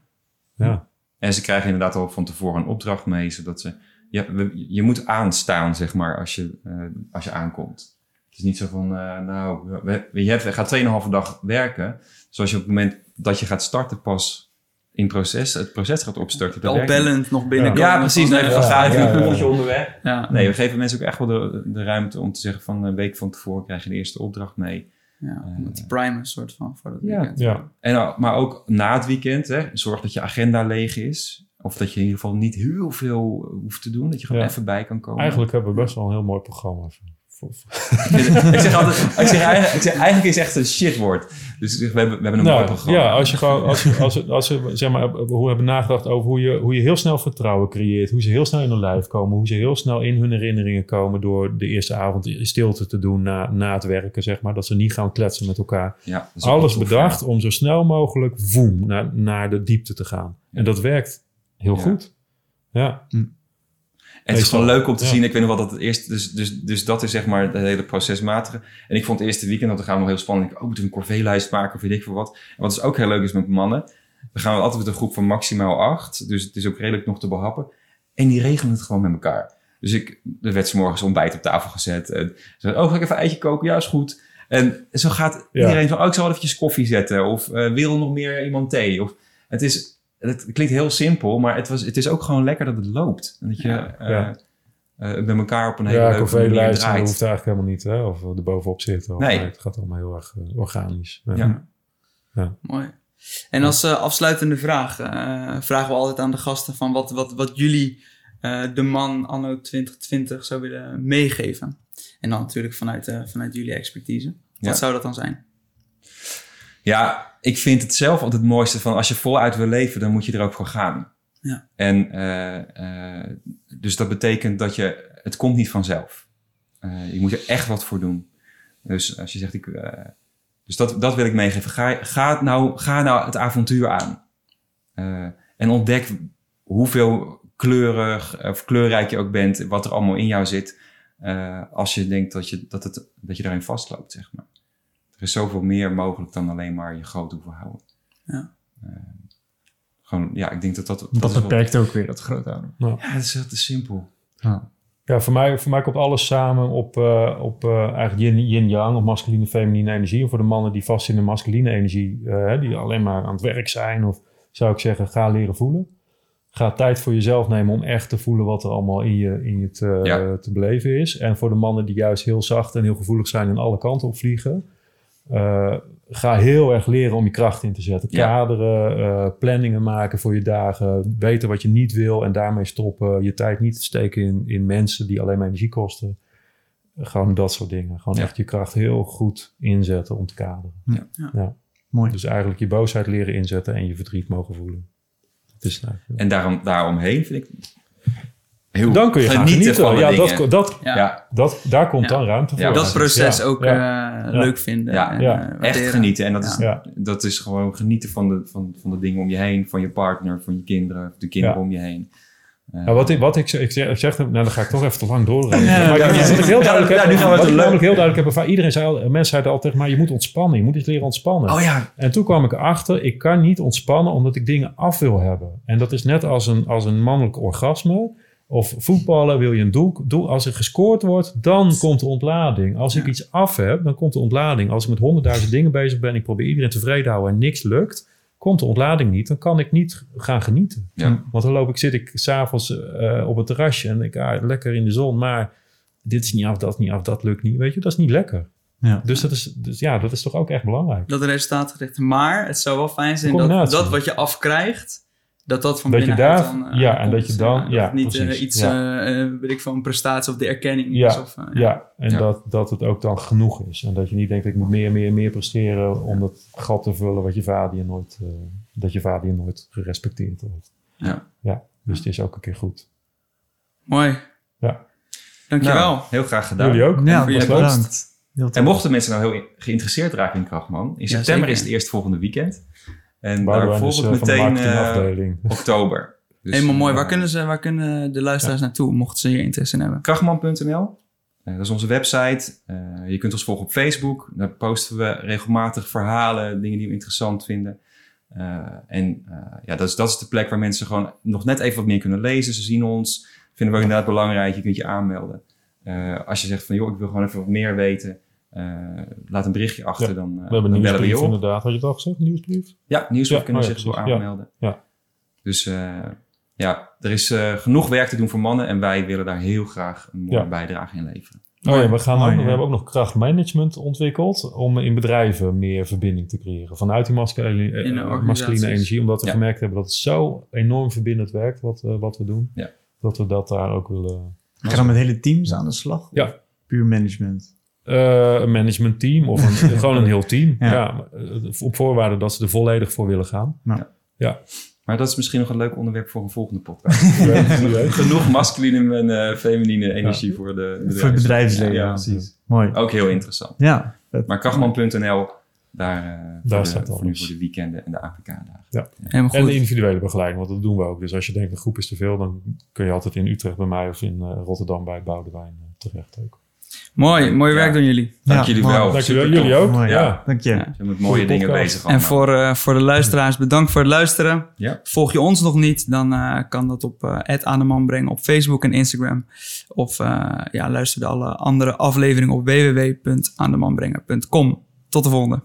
Ja. en ze krijgen inderdaad al van tevoren een opdracht mee, zodat ze, ja, we- je moet aanstaan, zeg maar, als je, eh, als je aankomt. Het is niet zo van, eh, nou, we, we- je hebt, je gaat 2,5 dag werken. Zoals je op het moment dat je gaat starten pas in proces, het proces gaat opstarten. dat Al bellend nog binnenkomen. Ja, precies. Nee, eh, ja, een ja. puzzeltje onderweg. ja. Nee, we geven mensen ook echt wel de, de ruimte om te zeggen van een week van tevoren krijg je de eerste opdracht mee. Ja, om het te primen, soort van, voor dat Ja. weekend. Ja. En, maar ook na het weekend, hè, zorg dat je agenda leeg is. Of dat je in ieder geval niet heel veel hoeft te doen. Dat je gewoon Ja. even bij kan komen. Eigenlijk hebben we best wel een heel mooi programma. Voor- ik zeg altijd, ik zeg, eigenlijk, ik zeg, eigenlijk is het echt een shitwoord. Dus we hebben, we hebben een mooi Nou, programma. ja, als je gewoon, als je, als, als je, zeg maar, hoe hebben nagedacht over hoe je, hoe je heel snel vertrouwen creëert, hoe ze heel snel in hun lijf komen, hoe ze heel snel in hun herinneringen komen door de eerste avond in stilte te doen na, na het werken, zeg maar, dat ze niet gaan kletsen met elkaar. Ja, Alles bedacht om zo snel mogelijk, voem, naar, naar de diepte te gaan. En dat werkt heel Ja. goed. Ja, En het is gewoon leuk om te ja. zien. Ik weet nog wel dat het eerst... Dus, dus, dus dat is zeg maar het hele procesmatige. En ik vond het eerste weekend, dat we gaan nog heel spannend. Ik, oh, moeten we een corvée-lijst maken of weet ik veel wat. En wat dus ook heel leuk is met mannen. We gaan altijd met een groep van maximaal acht. Dus het is ook redelijk nog te behappen. En die regelen het gewoon met elkaar. Dus ik, er werd 's morgens ontbijt op tafel gezet. En ze oh, ga ik even een eitje koken? Ja, is goed. En zo gaat Ja. iedereen van, oh, ik zal wel eventjes koffie zetten. Of eh, wil nog meer iemand thee? Of, het, is, het klinkt heel simpel, maar het, was, het is ook gewoon lekker dat het loopt. En dat je Ja. eh, Ja. eh, met elkaar op een hele Ja, leuke manier draait. hoeft eigenlijk helemaal niet. Hè? Of er bovenop zitten. Of, Nee. Het gaat allemaal heel erg eh, organisch. Ja. Ja. Mooi. En als eh, afsluitende vraag eh, vragen we altijd aan de gasten van wat, wat, wat jullie eh, de man anno 2020 zou willen meegeven. En dan natuurlijk vanuit, eh, vanuit jullie expertise. Wat Ja. zou dat dan zijn? Ja, ik vind het zelf altijd het mooiste van als je voluit wil leven, dan moet je er ook voor gaan. Ja. En eh, dus dat betekent dat je, het komt niet vanzelf. Eh, je moet er echt wat voor doen. Dus als je zegt, ik, dus dat, dat wil ik meegeven. Ga, ga, nou, ga nou het avontuur aan. En ontdek hoeveel kleurig of kleurrijk je ook bent, wat er allemaal in jou zit. als je denkt dat je, dat, het, dat je daarin vastloopt, zeg maar. Er is zoveel meer mogelijk dan alleen maar je groot hoeven houden. Ja. Eh, gewoon, ja, ik denk dat dat... Dat, wel- beperkt ook weer, dat groot houden. Ja, dat is heel te simpel. Ja. Ja, voor mij, voor mij komt alles samen op, eh, op eh, eigenlijk yin- yin-yang, of masculine feminine energie. En voor de mannen die vast in de masculine energie, eh, hè, die alleen maar aan het werk zijn, of zou ik zeggen, ga leren voelen. Ga tijd voor jezelf nemen om echt te voelen wat er allemaal in je, in je te, Ja. te beleven is. En voor de mannen die juist heel zacht en heel gevoelig zijn en alle kanten op vliegen. Eh, ga heel erg leren om je kracht in te zetten. Ja. Kaderen, eh, planningen maken voor je dagen. Weten wat je niet wil en daarmee stoppen. Je tijd niet steken in, in mensen die alleen maar energie kosten. Gewoon dat soort dingen. Gewoon Ja. echt je kracht heel goed inzetten om te kaderen. Ja. Ja. Ja. Mooi. Dus eigenlijk je boosheid leren inzetten en je verdriet mogen voelen. Het is nou, En daarom, daaromheen vind ik heel dan kun je gaan genieten genieten. van de Ja, dingen. dat, dat, Ja. Ja, dat, daar komt Ja. dan ruimte voor. Ja, dat proces Ja, ook ja. eh, Ja. leuk vinden. Ja. en, Ja. eh, echt genieten. En dat, is, Ja. dat is gewoon genieten van de, van, van de dingen om je heen. Van je partner, van je kinderen, de kinderen Ja. om je heen. Eh, Nou, wat ik, wat ik, zeg- ik zeg, ik zeg, nou dan ga ik toch even te lang doorrijden. Ja, maar ja, ik- ja. wat ik heel duidelijk Ja, heb, nu gaan we wat het ik leuk- namelijk heel duidelijk heb iedereen zei, al- mensen zeiden altijd, maar je moet ontspannen, je moet eens leren ontspannen. Oh ja, En toen kwam ik erachter, ik kan niet ontspannen omdat ik dingen af wil hebben. En dat is net als een, als een mannelijk orgasme. Of voetballen, wil je een doel, doel. Als er gescoord wordt, dan komt de ontlading. Als ik iets af heb, dan komt de ontlading. Als ik met honderdduizend dingen bezig ben, ik probeer iedereen tevreden te houden en niks lukt, komt de ontlading niet. Dan kan ik niet gaan genieten. Ja. Want dan loop ik, zit ik s'avonds eh op het terrasje en ik ah, lekker in de zon, maar dit is niet af, dat is niet af, dat lukt niet. Weet je, dat is niet lekker. Ja. Dus, dat is, dus ja, dat is toch ook echt belangrijk. Dat resultaatgericht. Maar het zou wel fijn zijn dat, dat wat je afkrijgt, dat dat van Dat je daar- dan, eh, ja, en komt. dat je dan- ja, het niet precies. eh, iets, Ja. eh, weet ik van prestatie of de erkenning Ja, is. Of, Ja, en Ja. Dat, dat het ook dan genoeg is. En dat je niet denkt, ik moet meer, meer, meer presteren om dat gat te vullen wat je vader je nooit, eh, dat je vader je nooit gerespecteerd heeft. Ja. Ja, dus het is ook een keer goed. Mooi. Ja. Dankjewel. Nou, heel graag gedaan. Jullie ook? Ja, voor je bedankt. Heel tof. En mochten mensen nou heel geïnteresseerd raken in Krachtman, in september zeker. is het eerstvolgende weekend. En Boudewijn daar volgt eh, de meteen eh, oktober. Dus, Helemaal mooi. eh, Waar kunnen, ze, waar kunnen de luisteraars naartoe, mochten ze hier interesse in hebben? Krachtman.nl. Eh, dat is onze website. Eh, je kunt ons volgen op Facebook. Daar posten we regelmatig verhalen, dingen die we interessant vinden. Eh, en eh, ja, dat is, dat is de plek waar mensen gewoon nog net even wat meer kunnen lezen. Ze zien ons. Vinden we ook inderdaad belangrijk. Je kunt je aanmelden. Eh, als je zegt van, joh, ik wil gewoon even wat meer weten. Eh, laat een berichtje achter, Ja, dan, eh, We hebben dan een bellen we je nieuwsbrief op. inderdaad. Had je het al gezegd, nieuwsbrief? Ja, nieuwsbrief Ja, kunnen oh zich. Ja. aanmelden. Ja. Dus eh, ja, er is eh, genoeg werk te doen voor mannen. En wij willen daar heel graag een mooie Ja. bijdrage in leveren. Oh ja, we, gaan ook, we hebben ook nog krachtmanagement ontwikkeld om in bedrijven meer verbinding te creëren. Vanuit die masculine, energie, omdat we Ja. gemerkt hebben dat het zo enorm verbindend werkt wat, wat we doen. Ja. Dat we dat daar ook willen... Ga je dan met hele teams aan de slag? Ja. Puur management. Eh, een managementteam of een, gewoon een heel team. Ja. Ja. maar, eh, op voorwaarde dat ze er volledig voor willen gaan. Maar dat is misschien nog een leuk onderwerp voor een volgende podcast. Genoeg masculine en eh, feminine energie voor de Voor het bedrijfsleven, Ja, ja, precies. Mooi. ook heel interessant. Ja. Maar krachtman.nl, Daar, Daar voor, staat de, voor, nu voor de weekenden en de APK-dagen. Helemaal En de goed. individuele begeleiding, want dat doen we ook. Dus als je denkt, een groep is te veel, dan kun je altijd in Utrecht bij mij of in eh, Rotterdam bij Boudewijn terecht ook. Mooi, mooi Ja. werk doen jullie. Dank Ja, jullie mooi. wel. Super jullie ook. Mooi, ja. Dank je. Ja. We zijn met mooie dingen podcast. bezig allemaal. En voor, eh, voor de luisteraars, bedankt voor het luisteren. Ja. Volg je ons nog niet, dan eh, kan dat op eh aan de man brengen op Facebook en Instagram. Of eh, ja, luister de alle andere afleveringen op www.aandemanbrengen.com. Tot de volgende.